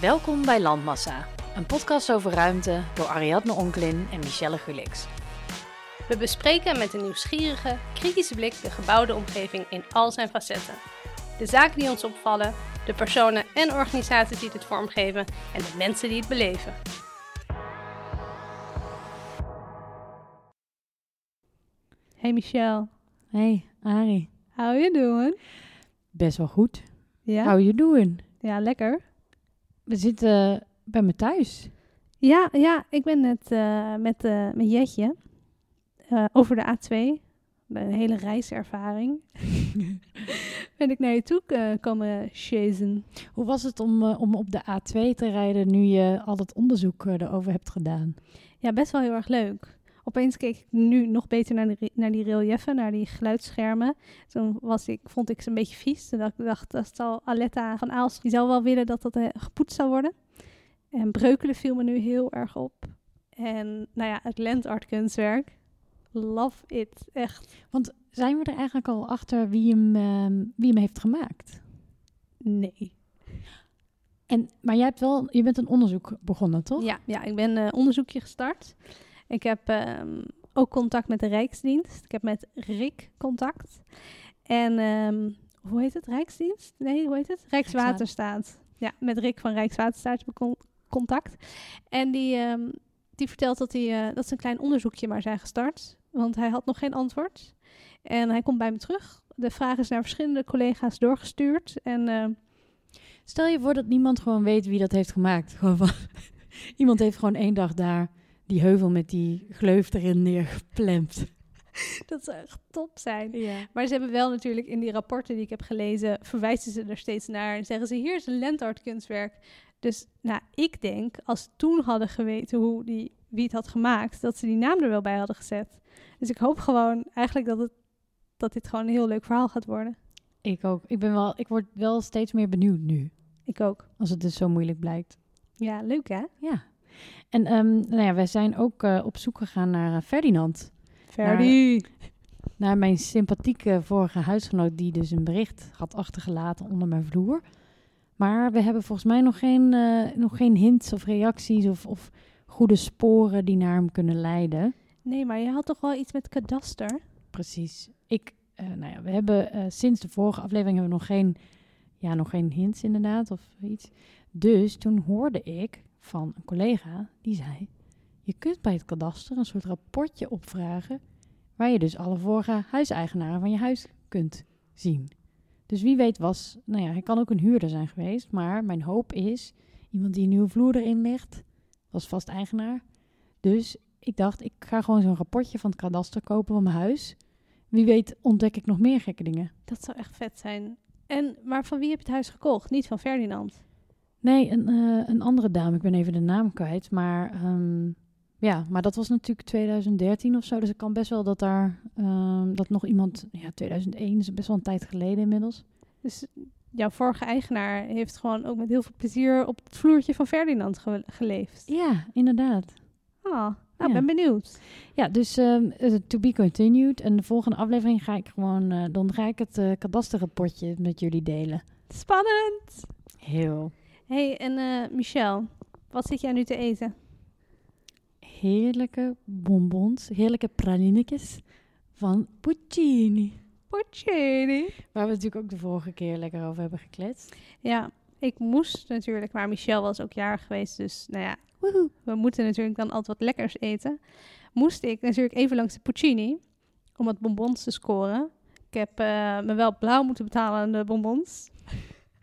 Welkom bij Landmassa, een podcast over ruimte door Ariadne Onklin en Michelle Gulix. We bespreken met een nieuwsgierige, kritische blik de gebouwde omgeving in al zijn facetten. De zaken die ons opvallen, de personen en organisaties die het vormgeven en de mensen die het beleven. Hey Michelle, Hey, Ari. how you doing? Best wel goed. Ja, How you doing? ja lekker. We zitten bij me thuis. Ja, ja, ik ben net eh, met, eh, met Jetje eh, over de A2, een hele reiservaring, ben ik naar je toe komen chasen. Hoe was het om, om op de A2 te rijden nu je al het onderzoek erover hebt gedaan? Ja, best wel heel erg leuk. Opeens keek ik nu nog beter naar, de, naar die relieffen, naar die geluidsschermen. Toen was ik, vond ik ze een beetje vies. Toen dacht ik, dacht, dat zal Aletta van Aalst, die zou wel willen dat dat eh, gepoetst zou worden. En Breukelen viel me nu heel erg op. En nou ja, het landart kunstwerk. Love it, echt. Want zijn we er eigenlijk al achter wie hem, ehm, wie hem heeft gemaakt? Nee. En, maar jij hebt wel, je bent een onderzoek begonnen, toch? Ja, ja ik ben een onderzoekje gestart. Ik heb ehm, ook contact met de Rijksdienst. Ik heb met Rick contact. En ehm, hoe heet het? Rijksdienst? Nee, hoe heet het? Rijkswaterstaat. Ja, met Rick van Rijkswaterstaat heb ik con- contact. En die, ehm, die vertelt dat, hij, eh, dat ze een klein onderzoekje maar zijn gestart. Want hij had nog geen antwoord. En hij komt bij me terug. De vraag is naar verschillende collega's doorgestuurd. En Stel je voor dat niemand gewoon weet wie dat heeft gemaakt. Gewoon van, iemand heeft gewoon één dag daar die heuvel met die gleuf erin neergeplemd. dat zou echt top zijn. Ja. Maar ze hebben wel natuurlijk in die rapporten die ik heb gelezen, verwijzen ze er steeds naar en zeggen ze: hier is een landart kunstwerk. Dus nou, ik denk, als ze toen hadden geweten hoe die, wie het had gemaakt, dat ze die naam er wel bij hadden gezet. Dus ik hoop gewoon eigenlijk dat, het, dat dit gewoon een heel leuk verhaal gaat worden. Ik ook. Ik, ben wel, ik word wel steeds meer benieuwd nu. Ik ook. Als het dus zo moeilijk blijkt. Ja, leuk hè? Ja. En ehm, nou ja, wij zijn ook eh, op zoek gegaan naar eh, Ferdinand. Ferdi. Naar mijn sympathieke vorige huisgenoot die dus een bericht had achtergelaten onder mijn vloer. Maar we hebben volgens mij nog geen, eh, nog geen hints of reacties of, of goede sporen die naar hem kunnen leiden. Nee, maar je had toch wel iets met kadaster? Precies. Ik, nou ja, we hebben sinds de vorige aflevering hebben we nog geen, ja, nog geen hints inderdaad of iets. Dus toen hoorde ik van een collega die zei: Je kunt bij het kadaster een soort rapportje opvragen. Waar je dus alle vorige huiseigenaren van je huis kunt zien. Dus wie weet was, nou ja, hij kan ook een huurder zijn geweest. Maar mijn hoop is iemand die een nieuwe vloer erin ligt. Was vast eigenaar. Dus ik dacht, ik ga gewoon zo'n rapportje van het kadaster kopen van mijn huis. Wie weet ontdek ik nog meer gekke dingen. Dat zou echt vet zijn. En, maar van wie heb je het huis gekocht? Niet van Ferdinand. Nee, een, eh, een andere dame. Ik ben even de naam kwijt. Maar ehm, ja, maar dat was natuurlijk 2013 of zo. Dus het kan best wel dat daar ehm, dat nog iemand. Ja, 2001 is best wel een tijd geleden inmiddels. Dus jouw vorige eigenaar heeft gewoon ook met heel veel plezier op het vloertje van Ferdinand ge- geleefd. Ja, inderdaad. Ah, nou, Ja. ben benieuwd. Ja, dus eh, to be continued. En de volgende aflevering ga ik gewoon. eh, dan ga ik het eh kadasterrapportje met jullie delen. Spannend! Heel hey, en eh Michel, wat zit jij nu te eten? heerlijke bonbons, heerlijke pralinetjes van Puccini. Porcini. Waar we natuurlijk ook de vorige keer lekker over hebben gekletst. Ja, ik moest natuurlijk, maar Michel was ook jarig geweest, dus nou ja, Woehoe. we moeten natuurlijk dan altijd wat lekkers eten. Moest ik natuurlijk even langs de Puccini om wat bonbons te scoren. Ik heb eh, me wel blauw moeten betalen aan de bonbons.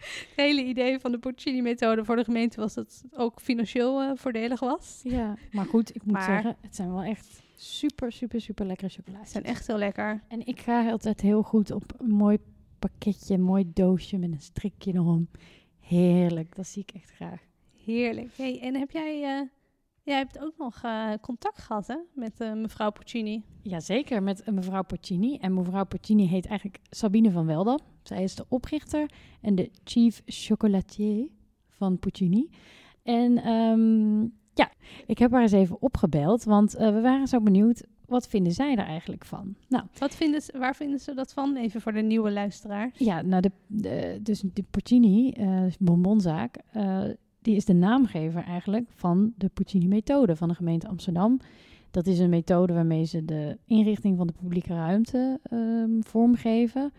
Het hele idee van de Puccini-methode voor de gemeente was dat het ook financieel eh, voordelig was. Ja, maar goed, ik moet Maar- zeggen, het zijn wel echt super, super, super lekkere Ze chocolaatjes. zijn echt heel lekker. En ik ga altijd heel goed op een mooi pakketje, een mooi doosje met een strikje erom. Heerlijk, dat zie ik echt graag. Heerlijk. Hey, en heb jij, eh, jij hebt ook nog eh, contact gehad hè, met mevrouw Puccini? Jazeker, met mevrouw Porcini. En mevrouw Porcini heet eigenlijk Sabine van Weldam. Zij is de oprichter en de chief chocolatier van Puccini. En ehm, ja, ik heb haar eens even opgebeld, want eh, we waren zo benieuwd, wat vinden zij er eigenlijk van? Nou, Wat vinden ze, waar vinden ze dat van? Even voor de nieuwe luisteraar. ja, nou de, de, dus de Porcini, eh bonbonzaak, eh, die is de naamgever eigenlijk van de Puccini-methode van de gemeente Amsterdam. Dat is een methode waarmee ze de inrichting van de publieke ruimte ehm, vormgeven.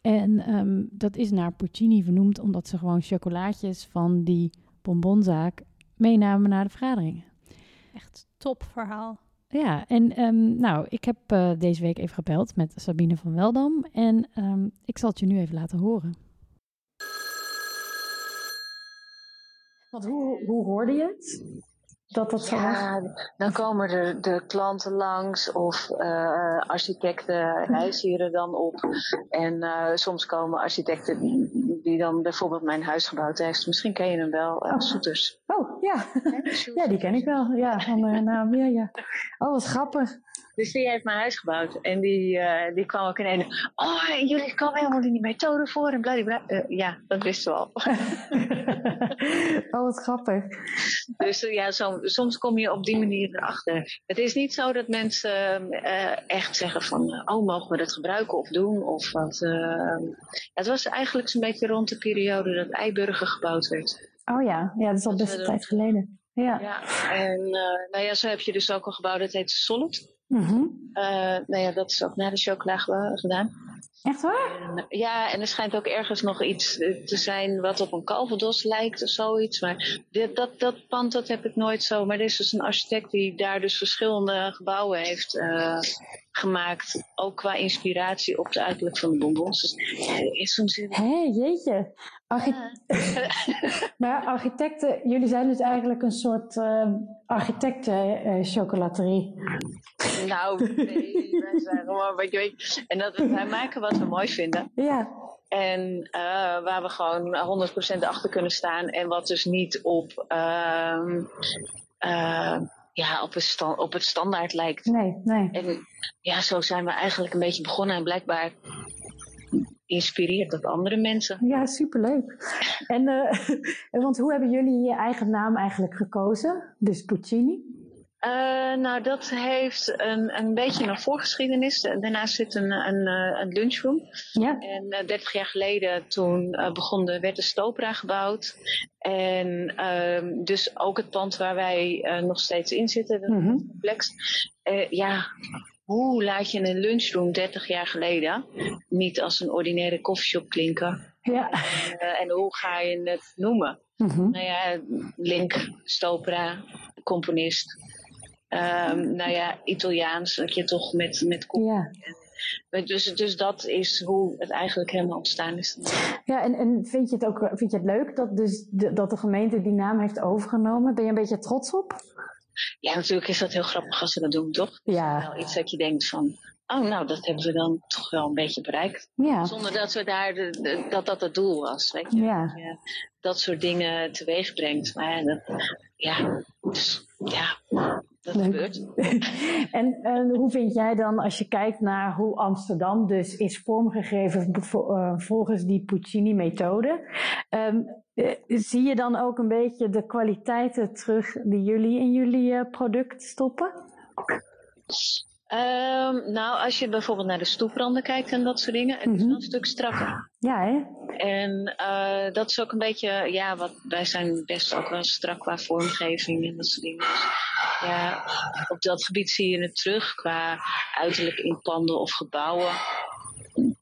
En ehm, dat is naar Puccini vernoemd omdat ze gewoon chocolaatjes van die bonbonzaak meenamen naar de vergaderingen. Echt top verhaal. Ja, en ehm, nou, ik heb eh, deze week even gebeld met Sabine van Weldam en ehm, ik zal het je nu even laten horen. Want hoe, hoe hoorde je het? Dat dat zo was? Ja, dan komen er de klanten langs of eh, architecten hier er dan op. En eh, soms komen architecten die dan bijvoorbeeld mijn huis gebouwd heeft. Misschien ken je hem wel, eh, Oh. Soeters. Oh, ja. Ja, die ken ik wel. Ja, van de naam. Ja, ja. Oh, wat grappig. Dus die heeft mijn huis gebouwd. En die, eh, die kwam ook in een. Oh, jullie komen helemaal in die methode voor. En bladibla. Eh, ja, dat wisten we al. oh, wat grappig. Dus eh, ja, zo, soms kom je op die manier erachter. Het is niet zo dat mensen echt zeggen van, oh, mogen we dat gebruiken of doen? Of wat. het was eigenlijk zo'n beetje rond de periode dat Eiburger gebouwd werd. Oh ja, ja dat is al best een tijd geleden. Ja. Ja, en eh, nou ja, zo heb je dus ook een gebouw dat heet Solid. Mhm. Eh, nou ja, dat is ook na de chocola ge- gedaan. Echt waar? En, ja, en er schijnt ook ergens nog iets eh, te zijn wat op een calvados lijkt of zoiets. Maar dit, dat, dat pand dat heb ik nooit zo. Maar er is dus een architect die daar dus verschillende gebouwen heeft eh, gemaakt. Ook qua inspiratie op de uiterlijk van de bonbons. Dus er is soms in... Hé, jeetje. Archi- maar architecten, jullie zijn dus eigenlijk een soort uh, architecten-chocolaterie. Nou, nee, wij zijn gewoon wat je weet. En dat wij maken wat we mooi vinden. Ja. En uh, waar we gewoon 100% achter kunnen staan. En wat dus niet op, uh, ja, op, stand, op het standaard lijkt. Nee, nee. En ja, zo zijn we eigenlijk een beetje begonnen. En blijkbaar inspireert dat andere mensen. Ja, superleuk. En, uh, want hoe hebben jullie je eigen naam eigenlijk gekozen? Dus Puccini? Uh, nou, dat heeft een, een beetje een voorgeschiedenis. Daarnaast zit een, een, een lunchroom. Ja. En uh, 30 jaar geleden toen uh, begon de, werd de Stopera gebouwd. En uh, dus ook het pand waar wij nog steeds in zitten, het Mhm. complex. Ja, hoe laat je een lunchroom 30 jaar geleden niet als een ordinaire koffieshop klinken? Ja. En, en hoe ga je het noemen? Mhm. Nou ja, Link, Stopera, componist. Um, nou ja, Italiaans, dat je toch met, met Ja. en, dus, dus dat is hoe het eigenlijk helemaal ontstaan is. Ja, en, en vind je het ook vind je het leuk dat, dus de, dat de gemeente die naam heeft overgenomen? Ben je een beetje trots op? Ja, natuurlijk is dat heel grappig als ze dat doen, toch? Ja. Wel iets dat je denkt van, oh nou, dat hebben we dan toch wel een beetje bereikt. Ja. Zonder dat we daar de, de, dat dat het doel was, weet je. Ja. Dat, je dat soort dingen teweeg brengt. Maar ja, dat, ja, dus, ja, dat Leuk. gebeurt. en, en hoe vind jij dan, als je kijkt naar hoe Amsterdam dus is vormgegeven vo- uh, volgens die Puccini-methode, um, uh, zie je dan ook een beetje de kwaliteiten terug die jullie in jullie uh, product stoppen? Um, nou, als je bijvoorbeeld naar de stoepranden kijkt en dat soort dingen, het is Mhm. wel een stuk strakker. Ja, hè? En uh, dat is ook een beetje, ja, wat, wij zijn best ook wel strak qua vormgeving en dat soort dingen. Dus, ja, op dat gebied zie je het terug qua uiterlijk in panden of gebouwen.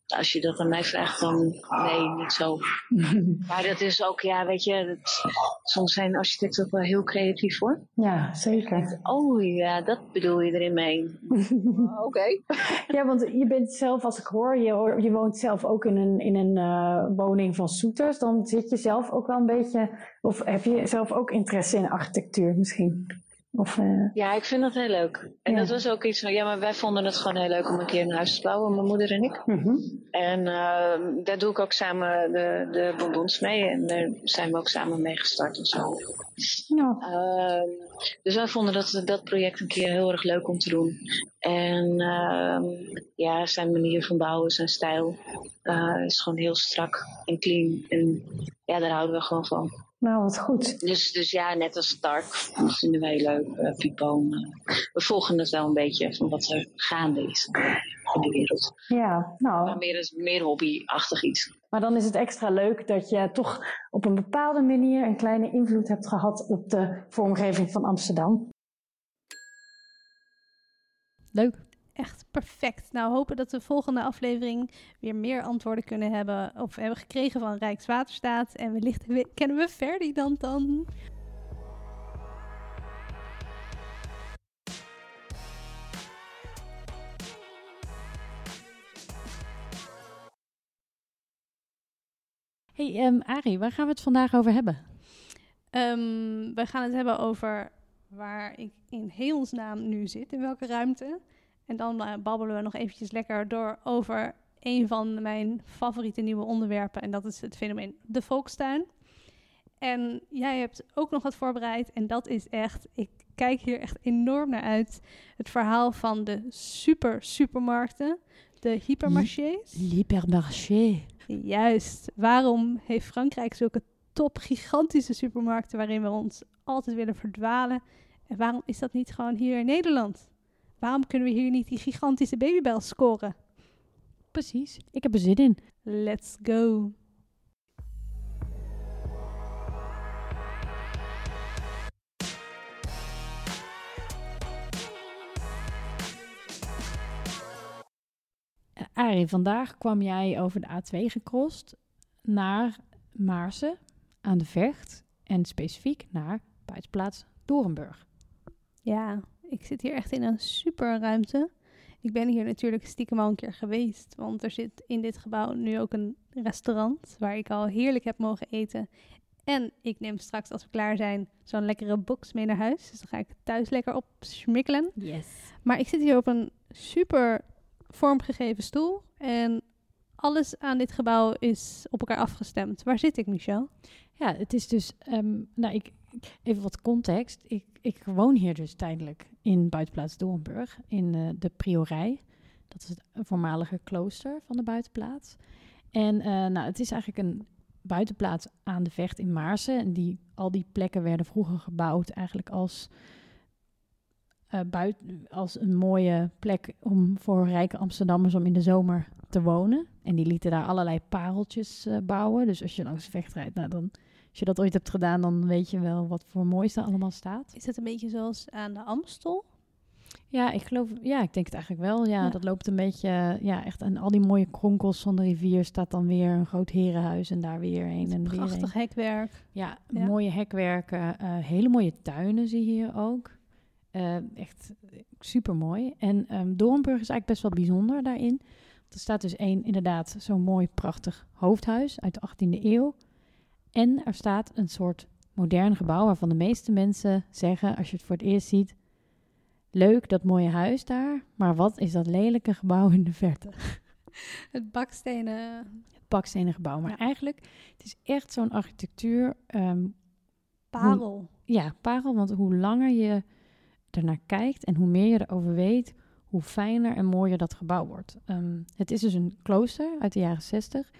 Als je dat aan mij vraagt, dan nee, niet zo. maar dat is ook, ja, weet je, dat, soms zijn architecten ook wel heel creatief hoor. Ja, zeker. Oh ja, dat bedoel je erin mee. Oké. Okay. ja, want je bent zelf, als ik hoor, je, je woont zelf ook in een, in een uh, woning van Soeters. Dan zit je zelf ook wel een beetje, of heb je zelf ook interesse in architectuur misschien? Of, uh... Ja, ik vind dat heel leuk. En Ja. dat was ook iets van, ja, maar wij vonden het gewoon heel leuk om een keer een huis te bouwen, mijn moeder en ik. Mhm. En uh, daar doe ik ook samen de, de bonbons mee en daar zijn we ook samen mee gestart en zo. Ja. Uh, dus wij vonden dat, dat project een keer heel erg leuk om te doen. En uh, ja, zijn manier van bouwen, zijn stijl uh, is gewoon heel strak en clean. En ja, daar houden we gewoon van. Nou, wat goed. Dus, dus ja, net als Stark vinden wij leuk, uh, Pipoon. Uh, we volgen het wel een beetje van wat er gaande is in de wereld. Ja, nou. Maar meer, meer hobbyachtig iets. Maar dan is het extra leuk dat je toch op een bepaalde manier een kleine invloed hebt gehad op de vormgeving van Amsterdam. Leuk. Echt perfect. Nou, hopen dat de volgende aflevering weer meer antwoorden kunnen hebben. Of hebben gekregen van Rijkswaterstaat. En wellicht kennen we Ferdinand dan. Hey um, Arie, waar gaan we het vandaag over hebben? Um, we gaan het hebben over waar ik in hemelsnaam nu zit, in welke ruimte. En dan uh, babbelen we nog eventjes lekker door over een van mijn favoriete nieuwe onderwerpen. En dat is het fenomeen de volkstuin. En jij hebt ook nog wat voorbereid. En dat is echt, ik kijk hier echt enorm naar uit. Het verhaal van de super supermarkten, de hypermarchés. Hypermarché. Juist. Waarom heeft Frankrijk zulke top gigantische supermarkten waarin we ons altijd willen verdwalen? En waarom is dat niet gewoon hier in Nederland? Waarom kunnen we hier niet die gigantische babybel scoren? Precies. Ik heb er zin in. Let's go. Arie, vandaag kwam jij over de A2 gekrost naar Maarsen aan de Vecht en specifiek naar buitenplaats Dorenburg. Ja, ik zit hier echt in een super ruimte. Ik ben hier natuurlijk stiekem al een keer geweest, want er zit in dit gebouw nu ook een restaurant waar ik al heerlijk heb mogen eten. En ik neem straks, als we klaar zijn, zo'n lekkere box mee naar huis. Dus dan ga ik thuis lekker op smikkelen. Yes. Maar ik zit hier op een super vormgegeven stoel. En alles aan dit gebouw is op elkaar afgestemd. Waar zit ik, Michel? Ja, het is dus, um, nou, ik, even wat context. Ik, ik woon hier dus tijdelijk in buitenplaats Doornburg, in uh, de Priorij. Dat is het voormalige klooster van de buitenplaats. En uh, nou, het is eigenlijk een buitenplaats aan de Vecht in Maarsen. En die, al die plekken werden vroeger gebouwd eigenlijk als buiten, als een mooie plek om voor rijke Amsterdammers om in de zomer te wonen. En die lieten daar allerlei pareltjes bouwen. Dus als je langs de vecht rijdt, nou dan, als je dat ooit hebt gedaan, dan weet je wel wat voor moois er allemaal staat. Is het een beetje zoals aan de Amstel? Ja, ik geloof, ja, ik denk het eigenlijk wel. Ja, ja. dat loopt een beetje, ja, echt. En al die mooie kronkels van de rivier staat dan weer een groot herenhuis en daar weer een en weer Prachtig hekwerk. Ja, ja, mooie hekwerken, uh, hele mooie tuinen zie je hier ook. Uh, echt super mooi. En um, Doornburg is eigenlijk best wel bijzonder daarin. Er staat dus één, inderdaad, zo'n mooi, prachtig hoofdhuis uit de 18e eeuw. En er staat een soort modern gebouw waarvan de meeste mensen zeggen, als je het voor het eerst ziet, leuk dat mooie huis daar, maar wat is dat lelijke gebouw in de verte? Het bakstenen. Het bakstenen gebouw, maar ja. eigenlijk, het is echt zo'n architectuur. Um, parel. Hoe, ja, parel, want hoe langer je ernaar kijkt en hoe meer je erover weet, hoe fijner en mooier dat gebouw wordt. Um, het is dus een klooster uit de jaren 60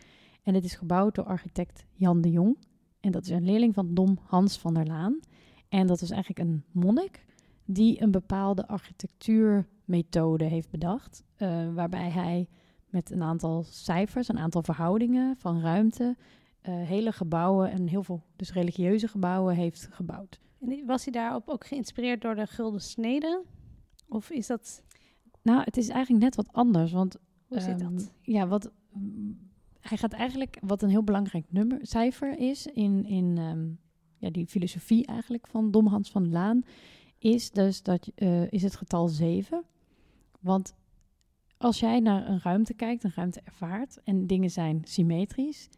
en het is gebouwd door architect Jan de Jong. En dat is een leerling van Dom Hans van der Laan. En dat is eigenlijk een monnik die een bepaalde architectuurmethode heeft bedacht, uh, waarbij hij met een aantal cijfers, een aantal verhoudingen van ruimte, uh, hele gebouwen en heel veel dus religieuze gebouwen heeft gebouwd. En was hij daarop ook geïnspireerd door de Gulden Snede? Of is dat... Nou, het is eigenlijk net wat anders, want... Hoe zit um, dat? Ja, wat... Hij gaat eigenlijk, wat een heel belangrijk nummer, cijfer is in, in um, ja, die filosofie eigenlijk van Dom Hans van Laan, is dus dat, uh, is het getal 7. Want als jij naar een ruimte kijkt, een ruimte ervaart en dingen zijn symmetrisch,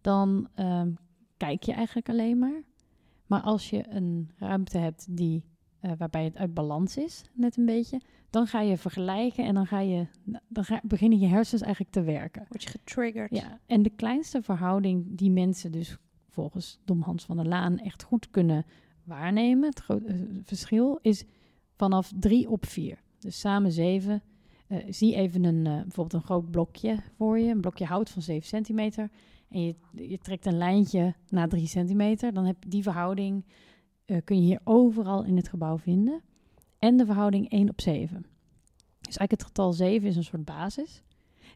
dan um, kijk je eigenlijk alleen maar. Maar als je een ruimte hebt die, uh, waarbij het uit balans is, net een beetje, dan ga je vergelijken en dan, ga je, dan ga, beginnen je hersens eigenlijk te werken. Word je getriggerd. Ja, en de kleinste verhouding die mensen dus volgens Dom Hans van der Laan echt goed kunnen waarnemen, het grote uh, verschil, is vanaf 3 op 4. Dus samen 7. eh, zie even een, eh, bijvoorbeeld een groot blokje voor je, een blokje hout van 7 centimeter. En je, je trekt een lijntje naar 3 centimeter. Dan heb je die verhouding, eh, kun je hier overal in het gebouw vinden. En de verhouding 1 op 7. Dus eigenlijk het getal 7 is een soort basis.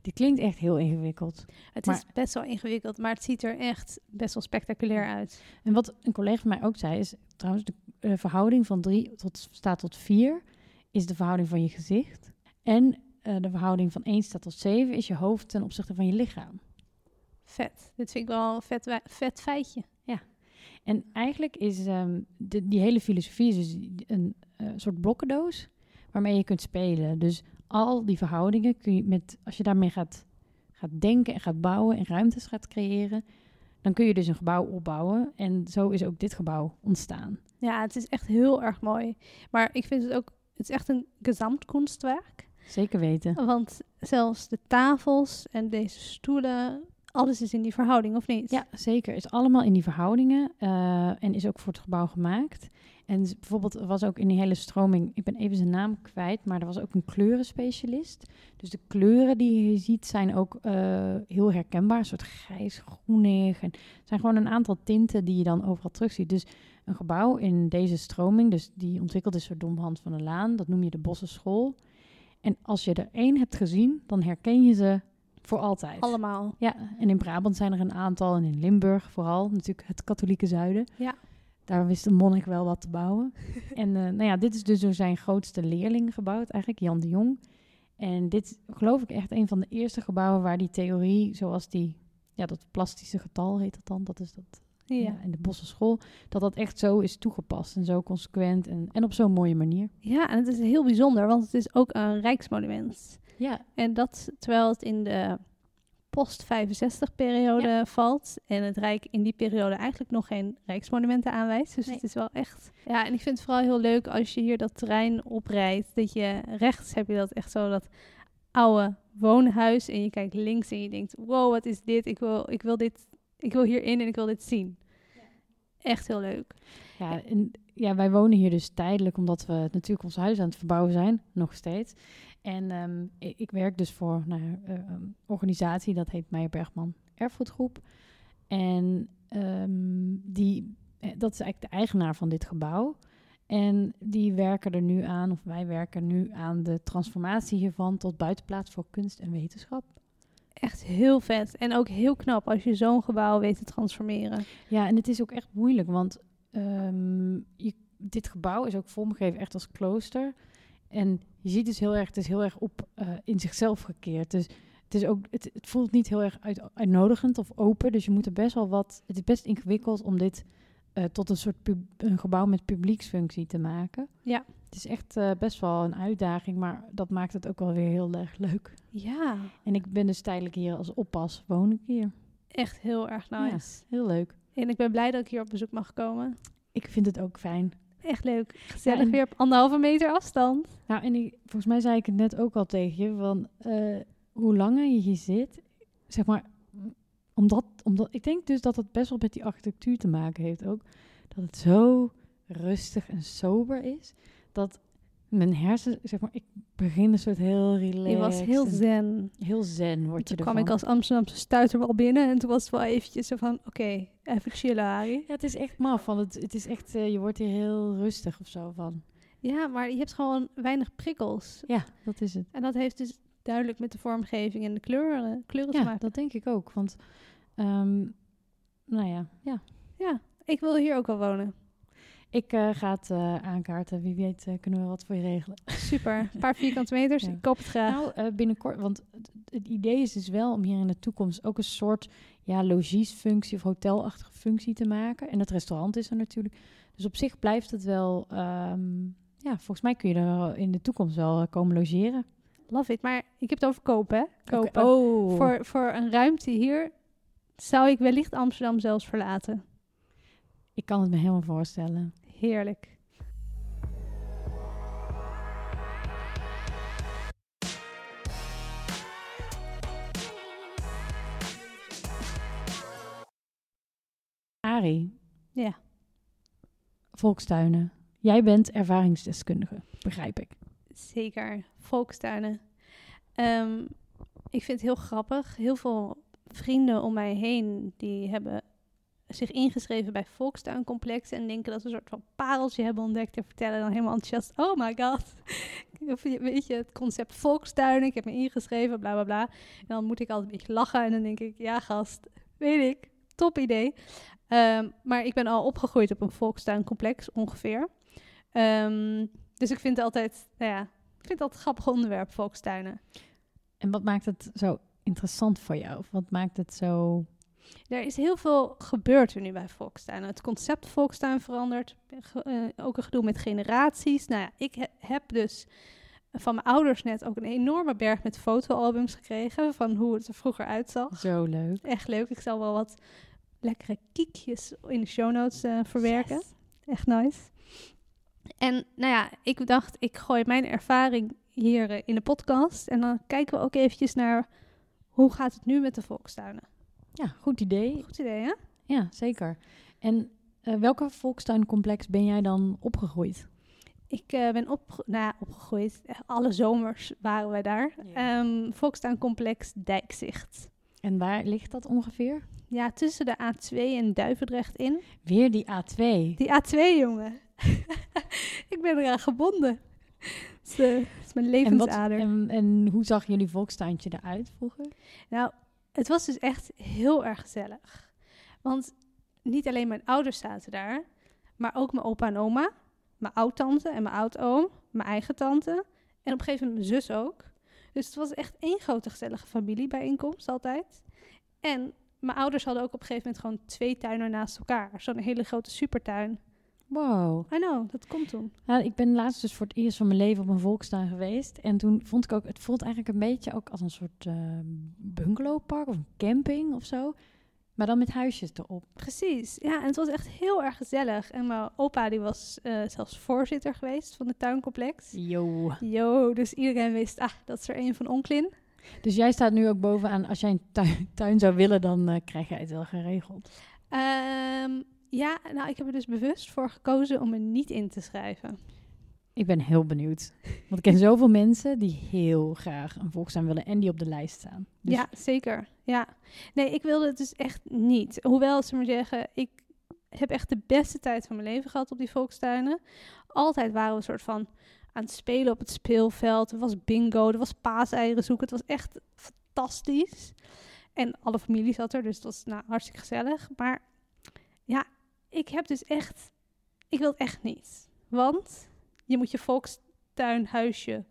Die klinkt echt heel ingewikkeld. Het Maar- is best wel ingewikkeld, maar het ziet er echt best wel spectaculair uit. En wat een collega van mij ook zei, is trouwens de eh, verhouding van 3 tot, staat tot 4 is de verhouding van je gezicht. En eh, de verhouding van 1 staat tot 7 is je hoofd ten opzichte van je lichaam. Vet. Dit vind ik wel een vet, vet feitje. En eigenlijk is ehm, de, die hele filosofie is dus een eh, soort blokkendoos waarmee je kunt spelen. Dus al die verhoudingen kun je met, als je daarmee gaat, gaat denken en gaat bouwen en ruimtes gaat creëren, dan kun je dus een gebouw opbouwen. En zo is ook dit gebouw ontstaan. Ja, het is echt heel erg mooi. Maar ik vind het ook, het is echt een gezamtkunstwerk. Zeker weten. Want zelfs de tafels en deze stoelen, alles is in die verhouding, of niet? Ja, zeker. Is allemaal in die verhoudingen eh, en is ook voor het gebouw gemaakt. En bijvoorbeeld er was ook in die hele stroming, ik ben even zijn naam kwijt, maar er was ook een kleurenspecialist. Dus de kleuren die je ziet zijn ook eh, heel herkenbaar, een soort grijs, groenig. En het zijn gewoon een aantal tinten die je dan overal terugziet. Dus een gebouw in deze stroming, dus die ontwikkeld is door Dom Hans van der Laan, dat noem je de Bossenschool. En als je er één hebt gezien, dan herken je ze voor altijd. Allemaal. Ja, en in Brabant zijn er een aantal. En in Limburg vooral, natuurlijk het katholieke zuiden. Ja. Daar wist de monnik wel wat te bouwen. en eh, nou ja, dit is dus door zijn grootste leerling gebouwd, eigenlijk Jan de Jong. En dit geloof ik echt een van de eerste gebouwen waar die theorie, zoals die, ja, dat plastische getal heet dat dan, dat is dat Ja. ja. in de Bosse school, dat dat echt zo is toegepast en zo consequent en, en op zo'n mooie manier. ja, en het is heel bijzonder, want het is ook een rijksmonument. Ja, En dat terwijl het in de post-65-periode valt. En het Rijk in die periode eigenlijk nog geen rijksmonumenten aanwijst. Dus Nee. het is wel echt... Ja, en ik vind het vooral heel leuk als je hier dat terrein oprijdt. Dat je rechts heb je dat echt zo dat oude woonhuis. En je kijkt links en je denkt, wow, wat is dit? Ik wil, ik wil dit... Ik wil hierin en ik wil dit zien. Echt heel leuk. Ja, en, ja, wij wonen hier dus tijdelijk omdat we natuurlijk ons huis aan het verbouwen zijn, nog steeds. En ehm, ik, ik werk dus voor nou, ja, eh, een organisatie, dat heet Meijer Bergman Erfgoedgroep. En ehm, die, eh, dat is eigenlijk de eigenaar van dit gebouw. En die werken er nu aan, of wij werken nu aan de transformatie hiervan tot buitenplaats voor kunst en wetenschap. Echt heel vet. En ook heel knap als je zo'n gebouw weet te transformeren. Ja, en het is ook echt moeilijk, want ehm, je, dit gebouw is ook vormgegeven echt als klooster. En je ziet dus heel erg, het is heel erg op eh, in zichzelf gekeerd. Dus het, is ook, het, het voelt niet heel erg uit, uitnodigend of open. Dus je moet er best wel wat. Het is best ingewikkeld om dit eh, tot een soort pub- een gebouw met publieksfunctie te maken. Ja. Het is echt eh, best wel een uitdaging, maar dat maakt het ook wel weer heel erg leuk. Ja, En ik ben dus tijdelijk hier als oppas, woon ik hier. echt heel erg nice. Heel leuk. En ik ben blij dat ik hier op bezoek mag komen. Ik vind het ook fijn. Echt leuk. Gezellig Ja, en- weer op anderhalve meter afstand. Nou, en ik, volgens mij zei ik het net ook al tegen je, van eh, hoe langer je hier zit, zeg maar, omdat, omdat, ik denk dus dat het best wel met die architectuur te maken heeft ook, dat het zo rustig en sober is, dat mijn hersen, zeg maar, ik begin een soort heel relaxed. Je was heel en zen. heel zen word je Toen kwam ik als Amsterdamse stuiter wel binnen. En toen was het wel eventjes zo van, oké, even chillen, Harry. Ja, het is echt maf, want het, het is echt, eh, je wordt hier heel rustig of zo van. Ja, maar je hebt gewoon weinig prikkels. Ja, dat is het. En dat heeft dus duidelijk met de vormgeving en de kleuren, kleuren te Ja, maken. dat denk ik ook, want, ehm, nou ja, ja. Ja, ik wil hier ook wel wonen. Ik eh, ga het eh, aankaarten. Wie weet eh, kunnen we wat voor je regelen. Super. Een paar vierkante meters. Ja. Ik koop het graag. Nou, binnenkort, want het, het idee is dus wel om hier in de toekomst ook een soort ja, logiesfunctie of hotelachtige functie te maken. En het restaurant is er natuurlijk. Dus op zich blijft het wel, ehm, ja, volgens mij kun je er in de toekomst wel komen logeren. Love it. Maar ik heb het over kopen, hè? Kopen. Oh, Voor, voor een ruimte hier zou ik wellicht Amsterdam zelfs verlaten. ik kan het me helemaal voorstellen. Heerlijk. Arie, Ja. volkstuinen. Jij bent ervaringsdeskundige, begrijp ik. Zeker. Volkstuinen. Ehm, ik vind het heel grappig. Heel veel vrienden om mij heen die hebben zich ingeschreven bij Volkstuincomplex en denken dat ze een soort van pareltje hebben ontdekt en vertellen dan helemaal enthousiast: Oh my god, weet je het concept volkstuinen? Ik heb me ingeschreven, bla bla bla. En dan moet ik altijd een beetje lachen en dan denk ik: Ja, gast, weet ik, top idee. Ehm, maar ik ben al opgegroeid op een volkstuincomplex ongeveer. Ehm, dus ik vind het altijd, nou ja, ik vind een grappig onderwerp, volkstuinen. En wat maakt het zo interessant voor jou? Of wat maakt het zo... Er is heel veel gebeurd er nu bij Volkstuin. Het concept Volkstuin verandert. Eh, ook een gedoe met generaties. Nou ja, ik he- heb dus van mijn ouders net ook een enorme berg met fotoalbums gekregen. Van hoe het er vroeger uitzag. Zo leuk. Echt leuk. Ik zal wel wat lekkere kiekjes in de show notes eh, verwerken. Echt nice. En nou ja, ik dacht, ik gooi mijn ervaring hier eh, in de podcast. En dan kijken we ook eventjes naar hoe gaat het nu met de volkstuinen. Ja, goed idee. Goed idee, hè? Ja, zeker. En eh, welke volkstuincomplex ben jij dan opgegroeid? Ik eh, ben op, nou, opgegroeid. Echt Alle zomers waren wij daar. Ja. Ehm Volkstuincomplex Dijkzicht. En waar ligt dat ongeveer? Ja, tussen de A2 en Duivendrecht in. Weer die A2. Die A2, jongen. ik ben eraan gebonden. Het is, eh, mijn En, wat, levensader. en, en hoe zag jullie volkstuintje eruit vroeger? Nou, het was dus echt heel erg gezellig. Want niet alleen mijn ouders zaten daar, maar ook mijn opa en oma, mijn oud-tante en mijn oud-oom, mijn eigen tante en op een gegeven moment mijn zus ook. Dus het was echt één grote gezellige familiebijeenkomst altijd. En mijn ouders hadden ook op een gegeven moment gewoon twee tuinen naast elkaar. Zo'n hele grote supertuin. Wow. I know, dat komt toen. Nou, ik ben laatst dus voor het eerst van mijn leven op een volkstuin geweest. En toen vond ik ook, het voelt eigenlijk een beetje ook als een soort eh, bungalowpark of een camping of zo. Maar dan met huisjes erop. Precies, ja, en het was echt heel erg gezellig. En mijn opa die was eh, zelfs voorzitter geweest van het tuincomplex. Yo. Yo, dus iedereen wist, ah, dat is er een van Onklin. Dus jij staat nu ook bovenaan, als jij een tuin, tuin zou willen, dan eh, krijg jij het wel geregeld. Ehm, ja, nou, ik heb er dus bewust voor gekozen om me niet in te schrijven. Ik ben heel benieuwd. Want ik ken zoveel mensen die heel graag een volkstuin willen en die op de lijst staan. Dus Ja, zeker. Ja. Nee, ik wilde het dus echt niet. Hoewel, ze maar zeggen, ik heb echt de beste tijd van mijn leven gehad op die volkstuinen. Altijd waren we een soort van aan het spelen op het speelveld. Er was bingo, er was paaseieren zoeken. Het was echt fantastisch. En alle familie zat er, dus het was nou, hartstikke gezellig. Maar ja, ik heb dus echt... Ik wil het echt niet. Want je moet je volkstuinhuisje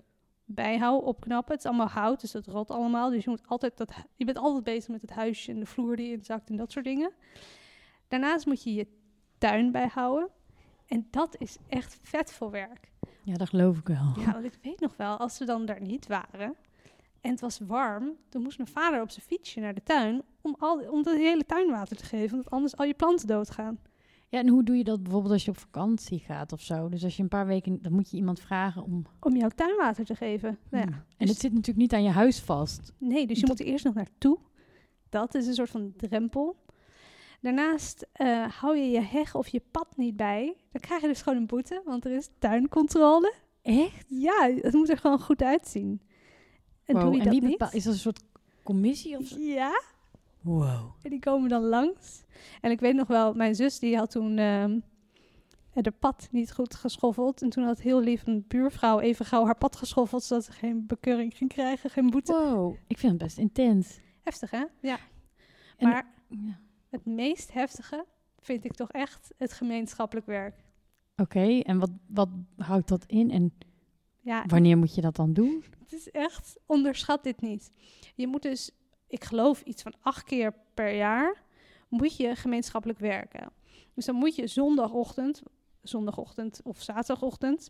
bijhouden, opknappen. Het is allemaal hout, dus dat rot allemaal. Dus je, moet altijd dat, je bent altijd bezig met het huisje en de vloer die inzakt en dat soort dingen. Daarnaast moet je je tuin bijhouden. En dat is echt vet veel werk. ja, dat geloof ik wel. Ja, want ik weet nog wel, als ze dan daar niet waren en het was warm, dan moest mijn vader op zijn fietsje naar de tuin om, al, om de hele tuin water te geven, want anders al je planten doodgaan. Ja, en hoe doe je dat bijvoorbeeld als je op vakantie gaat of zo? Dus als je een paar weken, dan moet je iemand vragen om... Om jouw tuin water te geven. Nou ja. En dus- het zit natuurlijk niet aan je huis vast. Nee, dus je moet er eerst nog naartoe. Dat is een soort van drempel. Daarnaast eh, hou je je heg of je pad niet bij. Dan krijg je dus gewoon een boete, want er is tuincontrole. Echt? Ja, het moet er gewoon goed uitzien. En doe je en dat niet? Is dat een soort commissie of zo? Ja, Wow. en die komen dan langs. En ik weet nog wel, mijn zus die had toen ehm de pad niet goed geschoffeld. En toen had heel lief een buurvrouw even gauw haar pad geschoffeld... zodat ze geen bekeuring ging krijgen, geen boete. Wow. Ik vind het best intens. Heftig, hè? Ja. En- maar Ja. Het meest heftige vind ik toch echt het gemeenschappelijk werk. Oké, en wat, wat houdt dat in? En Ja, wanneer moet je dat dan doen? het is echt, onderschat dit niet. Je moet dus, ik geloof iets van acht keer per jaar, moet je gemeenschappelijk werken. Dus dan moet je zondagochtend, zondagochtend of zaterdagochtend,